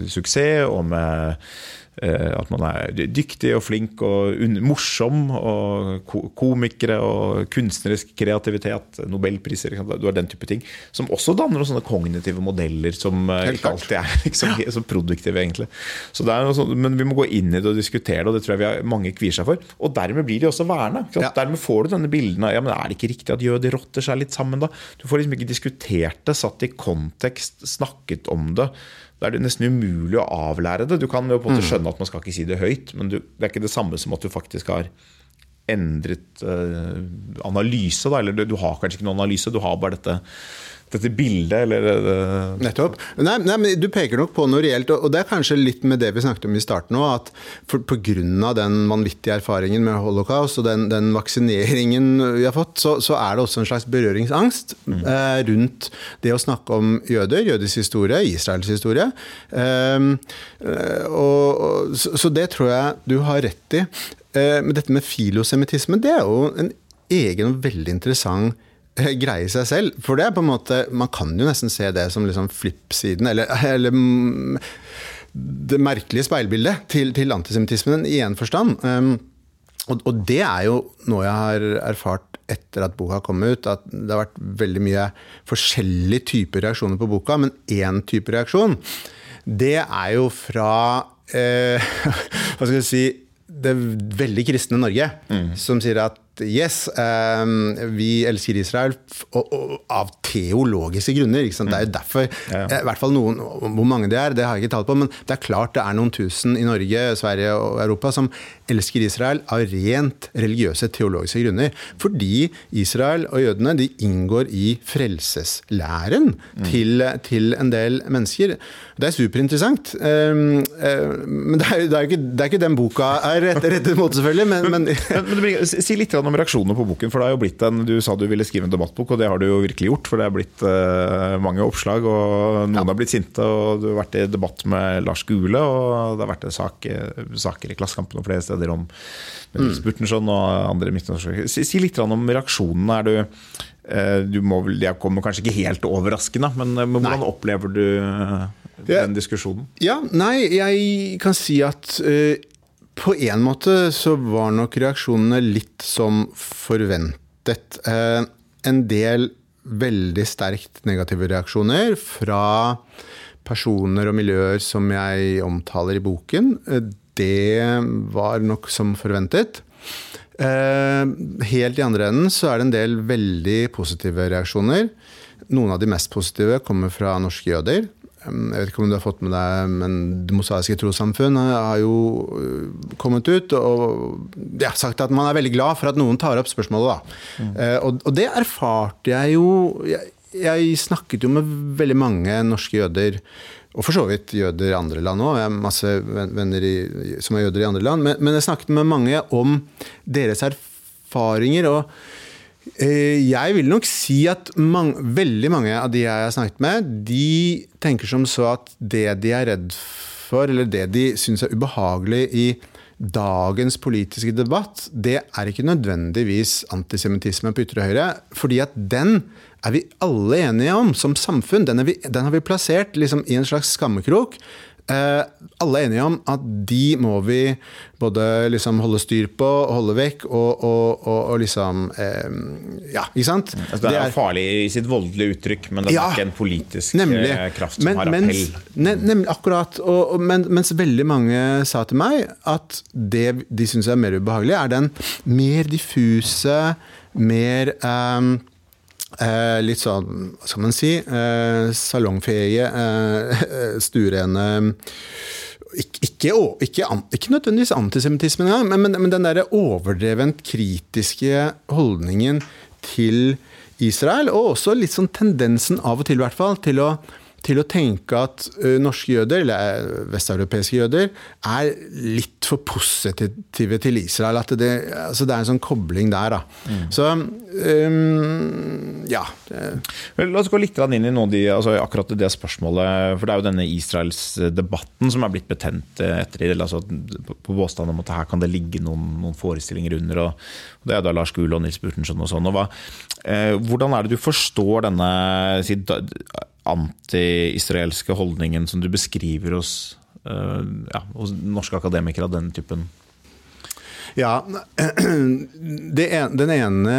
suksess og med Eh, at man er dyktig og flink og morsom. Og komikere og kunstnerisk kreativitet, nobelpriser. Du har den type ting. Som også danner noen sånne kognitive modeller som eh, ikke alltid er liksom, så produktive, egentlig. Så sånn, men vi må gå inn i det og diskutere det, og det tror jeg vi har mange kvier seg for. Og dermed blir de også værende. Ja. Dermed får du denne bilden av ja, men er det ikke riktig at jøder rotter seg litt sammen, da? Du får liksom ikke diskutert det, satt i kontekst, snakket om det. Da er det nesten umulig å avlære det. Du kan jo på en måte mm. skjønne at man skal ikke si det høyt, men du, det er ikke det samme som at du faktisk har endret uh, analyse. Da. Eller du, du, har kanskje ikke noen analyse, du har bare dette dette bildet, eller. Nettopp. Nei, nei, men Du peker nok på noe reelt, og det er kanskje litt med det vi snakket om i starten òg. At pga. den vanvittige erfaringen med holocaust og den, den vaksineringen vi har fått, så, så, er det også en slags berøringsangst mm. eh, rundt det å snakke om jøder, jødisk historie, Israels historie. Eh, og, så, så, det tror jeg du har rett i. Eh, men dette med filosemittisme, det er jo en egen og veldig interessant greie i seg selv. For det er på en måte Man kan jo nesten se det som liksom flippsiden, eller, eller mm, det merkelige speilbildet til, til antisemittismen i én forstand. Um, og, og, det er jo noe jeg har erfart etter at boka kom ut, at det har vært veldig mye forskjellige typer reaksjoner på boka, men én type reaksjon, det er jo fra eh, Hva skal jeg si det veldig kristne Norge, mm. som sier at yes, um, vi elsker Israel og, og, av teologiske grunner. Det er jo mm. derfor, ja, ja. i hvert fall noen, Hvor mange det er, det har jeg ikke talt på, men det er klart det er noen tusen i Norge, Sverige og Europa som elsker Israel av rent religiøse, teologiske grunner. Fordi Israel og jødene de inngår i frelseslæren mm. til, til, en del mennesker. Det er superinteressant. Um, um, men det er, det, er ikke, ikke, den boka er rettet mot, selvfølgelig. Men, men, men, men Si litt om reaksjonene på boken. for det har jo blitt en, Du sa du ville skrive en debattbok, og det har du jo virkelig gjort. For det er blitt uh, mange oppslag, og noen ja. har blitt sinte. og Du har vært i debatt med Lars Gule, og det har vært sak, saker i Klassekampen og flere steder om Nils Burtensson og andre midtnorske si, si, litt om reaksjonene. Er du, eh, du må, det kommer kanskje ikke helt overraskende, men, eh, men hvordan nei. opplever du eh, den diskusjonen? Ja, nei, jeg kan si at uh, på en måte så var nok reaksjonene litt som forventet. Uh, en del veldig sterkt negative reaksjoner fra personer og miljøer som jeg omtaler i boken det var nok som forventet. Eh, helt i andre enden så er det en del veldig positive reaksjoner. Noen av de mest positive kommer fra norske jøder. Eh, jeg vet ikke om du har fått med deg, men Det mosaiske trossamfunn har jo eh, kommet ut og ja, sagt at man er veldig glad for at noen tar opp spørsmålet. Mm. Og, og, det erfarte jeg jo jeg, jeg snakket jo med veldig mange norske jøder og for så vidt jøder i andre land òg. Jeg har masse venner i, som er jøder i andre land. Men, men, jeg snakket med mange om deres erfaringer. og Eh, Jeg vil nok si at mange, veldig mange av de jeg har snakket med, de tenker som så at det de er redd for, eller det de syns er ubehagelig i dagens politiske debatt, det er ikke nødvendigvis antisemittisme på ytre høyre. Fordi at den er vi alle enige om som samfunn. Den, vi, den har vi plassert liksom i en slags skammekrok. Eh, alle er enige om at de må vi både liksom holde styr på og holde vekk, og, og, og, og liksom eh, Ja, ikke sant? Altså, det er, jo farlig i sitt voldelige uttrykk, men det er Ja, ikke en politisk Nemlig. eh, kraft som Men- har mens, appell. ne, nemlig, akkurat. Men, mens veldig mange sa til meg at det de syns er mer ubehagelig, er den mer diffuse, mer ehm, eh, litt sånn, hva skal man si, eh, salongfeie, eh, stuerene ikke, ikke, ikke, nødvendigvis antisemittisme engang, men, men, men den derre overdrevent kritiske holdningen til Israel, og også litt sånn tendensen av og til, i hvert fall, til å, til å tenke at norske jøder, eller vesteuropeiske jøder, er litt for positive til Israel. At det, altså det er en sånn kobling der, da. Så um, ja. La oss gå litt inn i de, altså akkurat det spørsmålet. For det er jo denne Israels-debatten som er blitt betent eh, etter det. Altså, på på påstand om at her kan det ligge noen, noen forestillinger under. Og, og Det er da Lars Gule og Nils Burtensen og sånn. Og hva, eh, hvordan er det du forstår denne si, anti-israelske holdningen som du beskriver hos, eh, ja, hos norske akademikere av den typen? Ja, den ene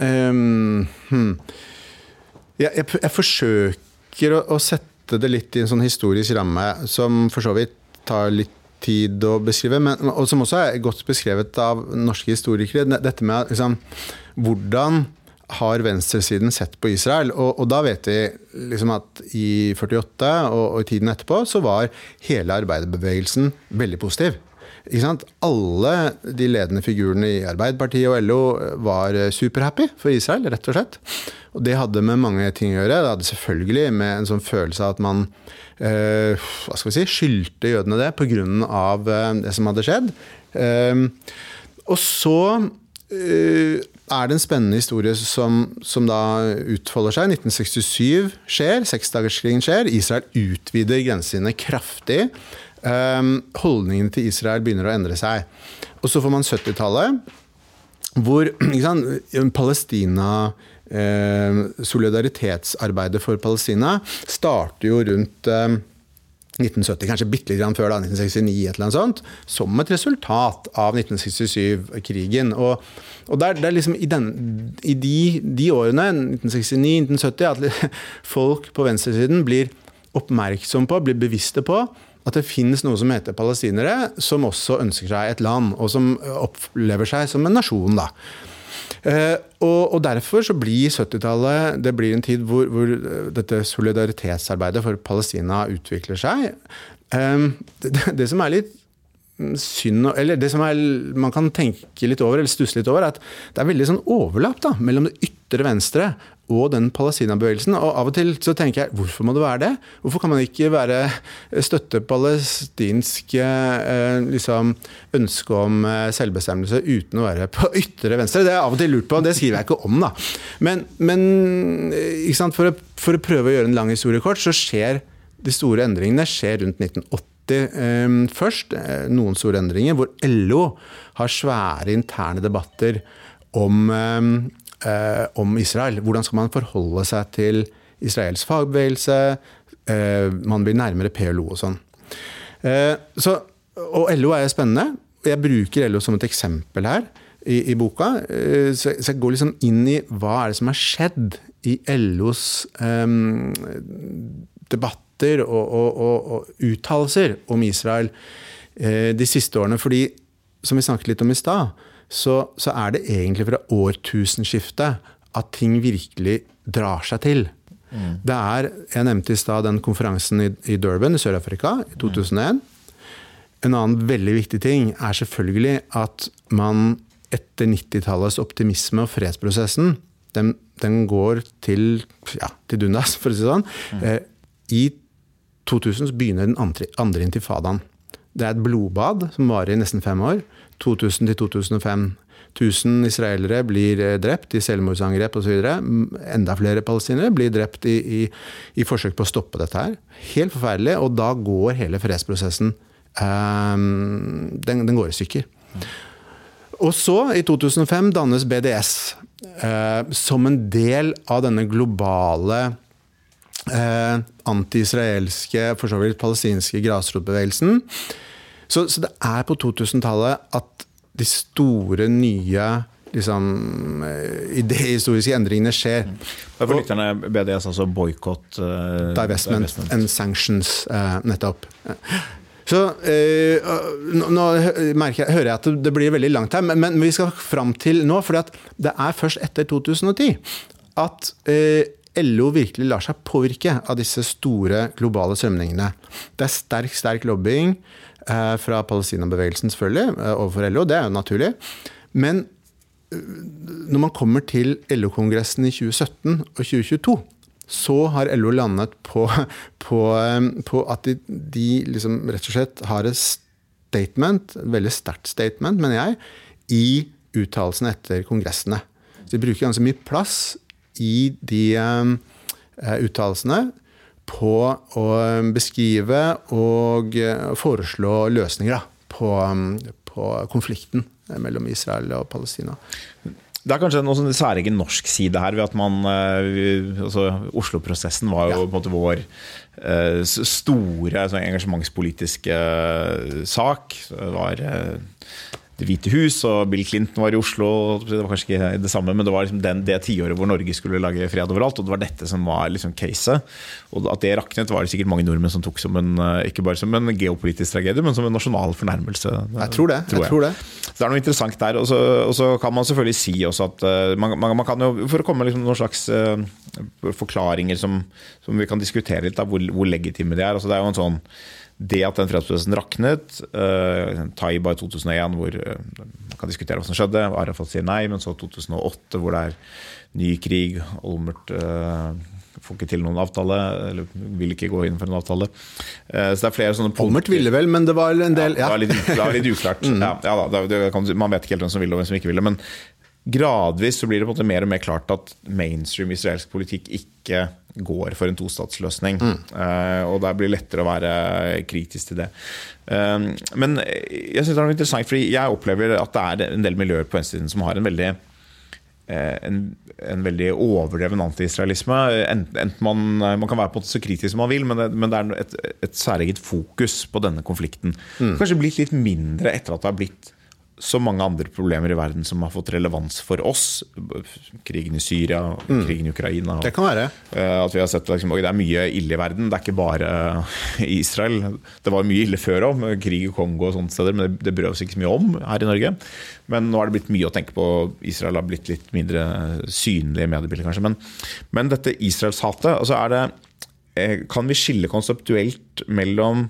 hmm. jeg, jeg, jeg forsøker å, å sette det litt i en sånn historisk ramme, som for så vidt tar litt tid å beskrive, men, og som også er godt beskrevet av norske historikere. Dette med liksom, hvordan har venstresiden sett på Israel? Og, og da vet vi liksom at i 48 og, og i tiden etterpå så var hele arbeiderbevegelsen veldig positiv. Alle de ledende figurene i Arbeiderpartiet og LO var superhappy for Israel, rett og slett. Og det hadde med mange ting å gjøre. Det hadde selvfølgelig med en sånn følelse av at man eh, hva skal vi si, skyldte jødene det pga. Eh, det som hadde skjedd. Eh, og så er det en spennende historie som, som da utfolder seg. 1967 skjer, seksdagerskrigen skjer. Israel utvider grensene kraftig. Um, holdningen til Israel begynner å endre seg. Og så får man 70-tallet, hvor sant, Palestina eh, Solidaritetsarbeidet for Palestina starter jo rundt eh, 1970, kanskje bitte litt før, da, 1969, et eller annet sånt, som et resultat av 1967-krigen. Og, og det er, det er liksom i, den, i de, de årene, 1969-1970, at folk på venstresiden blir oppmerksom på, blir bevisste på, at det finnes noe som heter palestinere, som også ønsker seg et land, og som opplever seg som en nasjon. da. Eh, og, og, derfor så blir 70-tallet det blir en tid hvor, hvor, dette solidaritetsarbeidet for Palestina utvikler seg. Eh, det, det, som er litt synd, eller det som er, man kan tenke litt over, eller stusse litt over, er at det er veldig sånn overlapp da, mellom det ytre venstre og den Palestina-bevegelsen. Og av og til så tenker jeg, hvorfor må det være det? Hvorfor kan man ikke være støtte palestinsk eh, liksom, ønske om selvbestemmelse uten å være på ytre venstre? Det har jeg av og til lurt på, det skriver jeg ikke om, da. Men, men for, å, for, å, prøve å gjøre en lang historie kort, så skjer de store endringene skjer rundt 1980 først noen store endringer, hvor LO har svære interne debatter om, eh, om Israel. Hvordan skal man forholde seg til Israels fagbevegelse? Eh, man blir nærmere PLO og sånn. Eh, så, og LO er spennende. Jeg bruker LO som et eksempel her i, i boka. Så, så, jeg går liksom inn i hva er det som har skjedd i LOs debatt debatter og, og, og, og uttalelser om Israel eh, de siste årene. Fordi, som vi snakket litt om i stad, så, så, er det egentlig fra årtusenskiftet at ting virkelig drar seg til. Mm. Det er, Jeg nevnte i stad den konferansen i, i Durban i Sør-Afrika i 2001. En annen veldig viktig ting er selvfølgelig at man etter 90-tallets optimisme og fredsprosessen, den, den går til, ja, til dundas, for å si det sånn. Mm. Eh, I 2000 begynner den andre, andre intifadaen. Det er et blodbad som varer i nesten fem år. 2000 til 2005. 1000 israelere blir eh, drept i selvmordsangrep osv. Enda flere palestinere blir drept i, i, i, forsøk på å stoppe dette her. Helt forferdelig. Og da går hele fredsprosessen um, den, den, går i stykker. Og så, i 2005, dannes BDS uh, som en del av denne globale uh, anti-israelske, for så vidt palestinske grasrotbevegelsen. Så, så det er på 2000-tallet at de store, nye liksom, eh, idehistoriske endringene skjer. For lytterne BDS, altså boikott uh, Divestment, divestment, and sanctions, uh, nettopp. Så uh, Nå merker jeg, hører jeg at det blir veldig langt her, men, men vi skal fram til nå. For det er først etter 2010 at LO virkelig lar seg påvirke av disse store globale strømningene. Det er sterk, sterk lobbying. Eh, fra Palestina-bevegelsen, selvfølgelig, eh, overfor LO. Det er jo naturlig. Men eh, når man kommer til LO-kongressen i 2017 og 2022, så har LO landet på, på, på at de, de liksom rett og slett har et statement, et veldig sterkt statement, mener jeg, i uttalelsene etter kongressene. Så de bruker ganske mye plass i de uh, uttalelsene på å beskrive og eh, foreslå løsninger på, på, konflikten mellom Israel og Palestina. Det er kanskje en særegen norsk side her. ved at man, eh, altså Oslo-prosessen var jo ja. på en måte vår eh, store altså, engasjementspolitiske sak. Det var det hvite hus, og Bill Clinton var i Oslo. Det var kanskje ikke det samme, men det var liksom den, det tiåret hvor Norge skulle lage fred overalt. Og det var dette som var liksom caset. Og at det raknet, var det sikkert mange nordmenn som tok som en, eh, ikke bare som en geopolitisk tragedie, men som en nasjonal fornærmelse. Jeg tror det. Tror jeg. jeg tror det. Så det er noe interessant der. Og så, og så kan man selvfølgelig si også at man, man, man, kan jo, For å komme med liksom noen slags uh, forklaringer som, som, vi kan diskutere litt, da, hvor, hvor legitime de er. Altså, det er jo en sånn det at den fredsprosessen raknet, uh, Taiba i 2001, hvor uh, man kan diskutere hva som skjedde, Arafat sier nei, men så 2008, hvor det er ny krig, Olmert uh, får ikke til noen avtale, eller vil ikke gå inn for en avtale. Uh, så det er flere sånne punkter. Olmert ville vel, men det var en del ja. Det, var litt, det var litt uklart. mm. ja, ja, da, det, kan, man vet ikke helt hvem som ville og hvem som ikke ville. Men gradvis så blir det på en måte mer og mer klart at mainstream israelsk politikk ikke går for en tostatsløsning. Mm. Uh, og det blir lettere å være kritisk til det. Uh, men jeg synes det er interessant, fordi jeg opplever at det er en del miljøer på venstresiden som har en veldig uh, en, en, veldig overdreven antiisraelisme. Man, man, kan være på en måte så kritisk som man vil, men det, men det er et, et særeget fokus på denne konflikten. Mm. Kanskje blitt litt mindre etter at det har blitt så mange andre problemer i verden som har fått relevans for oss. Krigen i Syria, mm. krigen i Ukraina. Det kan være. Eh, at vi har sett liksom, Det er mye ille i verden. Det er ikke bare i Israel. Det var mye ille før òg, krig i Kongo og sånne steder, men det, bryr oss ikke så mye om her i Norge. Men nå har det blitt mye å tenke på. Israel har blitt litt mindre synlig i mediebildet, kanskje. Men, men dette Israelshatet, altså er det eh, Kan vi skille konseptuelt mellom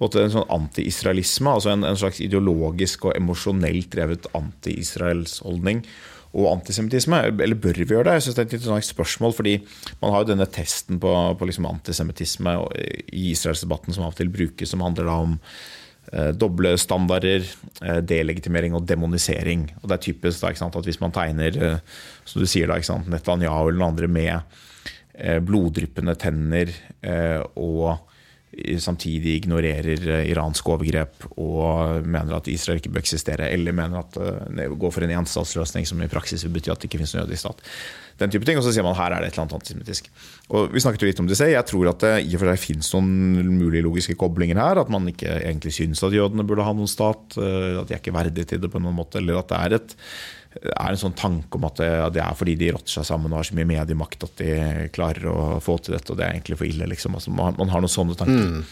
en sånn anti-israelisme, altså en, en, slags ideologisk og emosjonelt drevet anti-israelsholdning. Og antisemittisme, eller bør vi gjøre det? Jeg synes Det er et interessant spørsmål, fordi man har jo denne testen på, på liksom antisemittisme i Israelsdebatten som av og til brukes, som handler da om eh, doble standarder, eh, delegitimering og demonisering. Og det er typisk da, at hvis man tegner eh, som du sier da, Netanyahu eller andre med eh, bloddryppende tenner eh, og samtidig ignorerer eh, iranske overgrep og mener at Israel ikke bør eksistere, eller mener at det eh, går for en enstatsløsning som i praksis vil bety at det ikke finnes noen jødisk stat. Den type ting, Og så sier man her er det et eller annet antisemittisk. Og Vi snakket jo litt om det selv. Jeg tror at det i og for seg finnes noen mulige logiske koblinger her. At man ikke egentlig syns at jødene burde ha noen stat. Eh, at de er ikke verdige til det på noen måte. Eller at det er et er en sånn tanke om at det, er fordi de rotter seg sammen og har så mye mediemakt at de klarer å få til dette, og det er egentlig for ille. Liksom. Altså, man, man, har noen sånne tanker. Mm.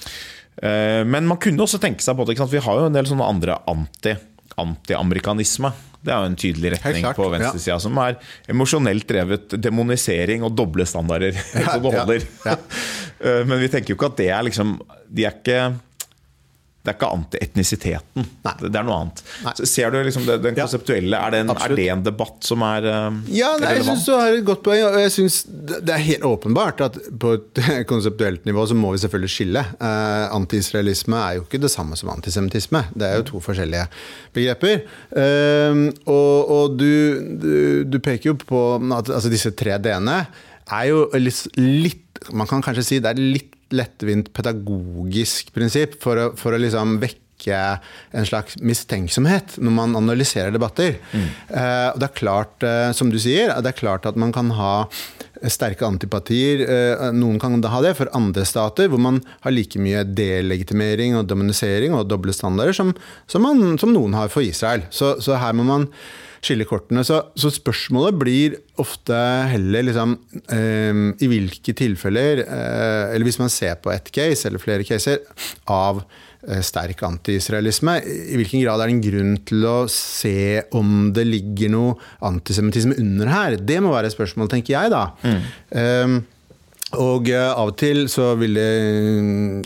Uh, men man kunne også tenke seg på det. Vi har jo en del sånne andre anti, anti-amerikanisme. Det er jo en tydelig retning på venstresida, ja. som er emosjonelt drevet demonisering og doble standarder. Ja, ja, ja. men vi tenker jo ikke at det er liksom De er ikke det er ikke antietnisiteten. Det er noe annet. Så ser du liksom det, den konseptuelle Er det, en, er det en debatt som er eh, Ja, nei, jeg syns du har et godt poeng. Og jeg synes det det er helt åpenbart at på et konseptuelt nivå så må vi selvfølgelig skille. Uh, Antiisraelisme er jo ikke det samme som antisemittisme. Det er jo to forskjellige begreper. Uh, og og du, du, du peker jo på at altså, disse tre d-ene er jo litt, litt Man kan kanskje si det er litt lettvint pedagogisk prinsipp for å, for å liksom vekke en slags mistenksomhet når man analyserer debatter. Eh, og det er klart, uh, som du sier, det er klart at man kan ha sterke antipatier. Uh, noen kan da ha det for andre stater, hvor man har like mye delegitimering og demonisering og doble standarder som, som, man, som noen har for Israel. Så, så her må man skille kortene. Så, så spørsmålet blir ofte heller liksom eh, I hvilke tilfeller, eh, eller hvis man ser på ett case eller flere caser, av eh, sterk antiisraelisme, i hvilken grad er det en grunn til å se om det ligger noe antisemittisme under her? Det må være et spørsmål, tenker jeg, da. Eh, og eh, av og til så vil det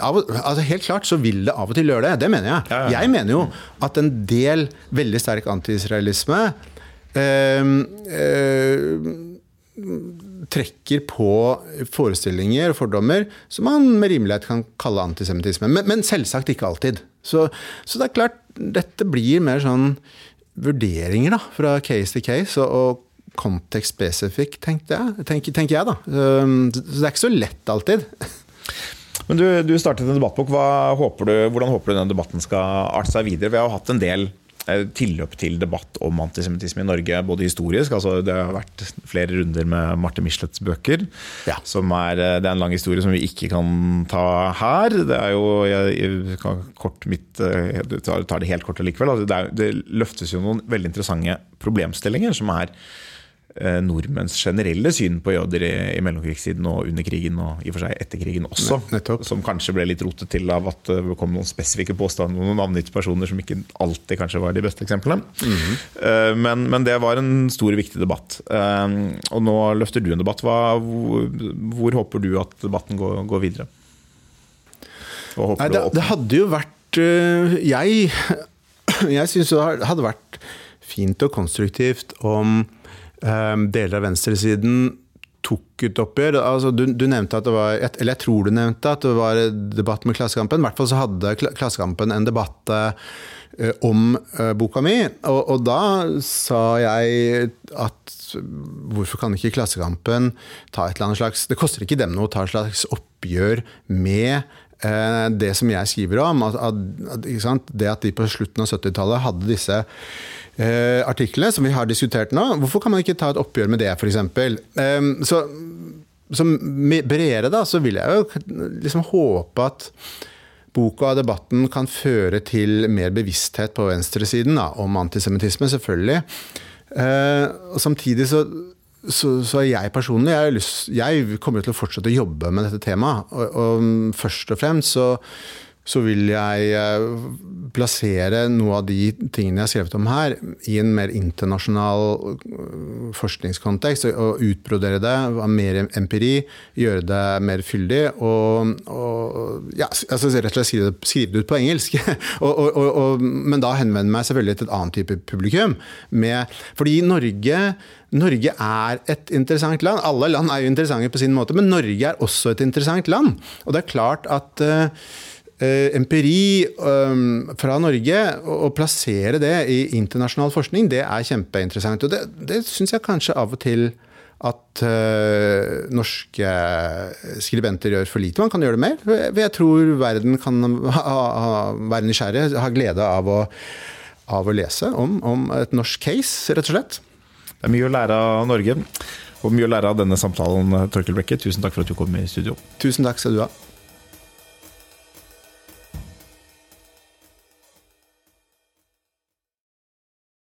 av, altså Helt klart så vil det av og til gjøre det. Det mener jeg. Ja, ja. Jeg mener jo at en del veldig sterk antiisraelisme eh, eh, trekker på forestillinger og fordommer som man med rimelighet kan kalle antisemittisme. Men, men selvsagt ikke alltid. Så, så det er klart, dette blir mer sånn vurderinger da, fra case til case. og, og kontekstspesifikk, tenker, tenker jeg da. Så det er ikke så lett alltid. Men du, du startet en debattbok. Håper du, hvordan håper du den debatten skal arte seg videre? Vi har jo hatt en del eh, tilløp til debatt om antisemittisme i Norge, både historisk. altså Det har vært flere runder med Marte Michelets bøker. Ja. Som er, eh, det er en lang historie som vi ikke kan ta her. Det er jo jeg, jeg kan kort mitt, eh, jeg tar, tar det helt kort likevel. Altså, det, det løftes jo noen veldig interessante problemstillinger som er eh, nordmenns generelle syn på jøder i, i mellomkrigstiden og under krigen, og i og for seg etter krigen også. Nettopp. Som kanskje ble litt rotet til av at det kom noen spesifikke påstander om noen navngitte personer som ikke alltid kanskje var de beste eksemplene. Eh, men, men det var en stor viktig debatt. Eh, og nå løfter du en debatt. Hva, hvor, hvor håper du at debatten går, går videre? Nei, det, det hadde jo vært Jeg, jeg syns det hadde vært fint og konstruktivt om deler av venstresiden tok et oppgjør. Altså, du, du nevnte at det var Eller jeg tror du nevnte at det var debatt med Klassekampen. I hvert fall så hadde Klassekampen en debatt øh, om øh, boka mi, og, og da sa jeg at hvorfor kan ikke Klassekampen ta et eller annet slags Det koster ikke dem noe å ta et slags oppgjør med eh, det som jeg skriver om. At, at, at? Det at de på slutten av 70-tallet hadde disse eh, artiklene som vi har diskutert nå. Hvorfor kan man ikke ta et oppgjør med det, f.eks.? Eh, så som bredere da, så vil jeg jo liksom håpe at boka og debatten kan føre til mer bevissthet på venstresiden da, om antisemittisme, selvfølgelig. Eh, og samtidig så, så, så jeg personlig jeg, lyst, jeg kommer til å fortsette å jobbe med dette temaet. Og, og først og fremst så, så vil jeg eh, plassere noe av de tingene jeg har skrevet om her, i en mer internasjonal øh, forskningskontekst. Og, utbrodere det av mer empiri, gjøre det mer fyldig. Og, og ja, altså rett og slett skrive det, skrive det ut på engelsk. og, og, men da henvende meg selvfølgelig til et annet type publikum. Med, fordi Norge Norge er et interessant land. Alle land er jo interessante på sin måte, men Norge er også et interessant land. Og det er klart at Uh, empiri um, fra Norge, og, og plassere det i internasjonal forskning, det er kjempeinteressant. Og det, det syns jeg kanskje av og til at uh, norske skribenter gjør for lite. Man kan gjøre det mer. For jeg tror verden kan ha, ha, være nysgjerrig, ha glede av å, av å lese om, om et norsk case, rett og slett. Det er mye å lære av Norge, og mye å lære av denne samtalen, Torkel Brekke. Tusen takk for at du kom i studio. Tusen takk skal du ha.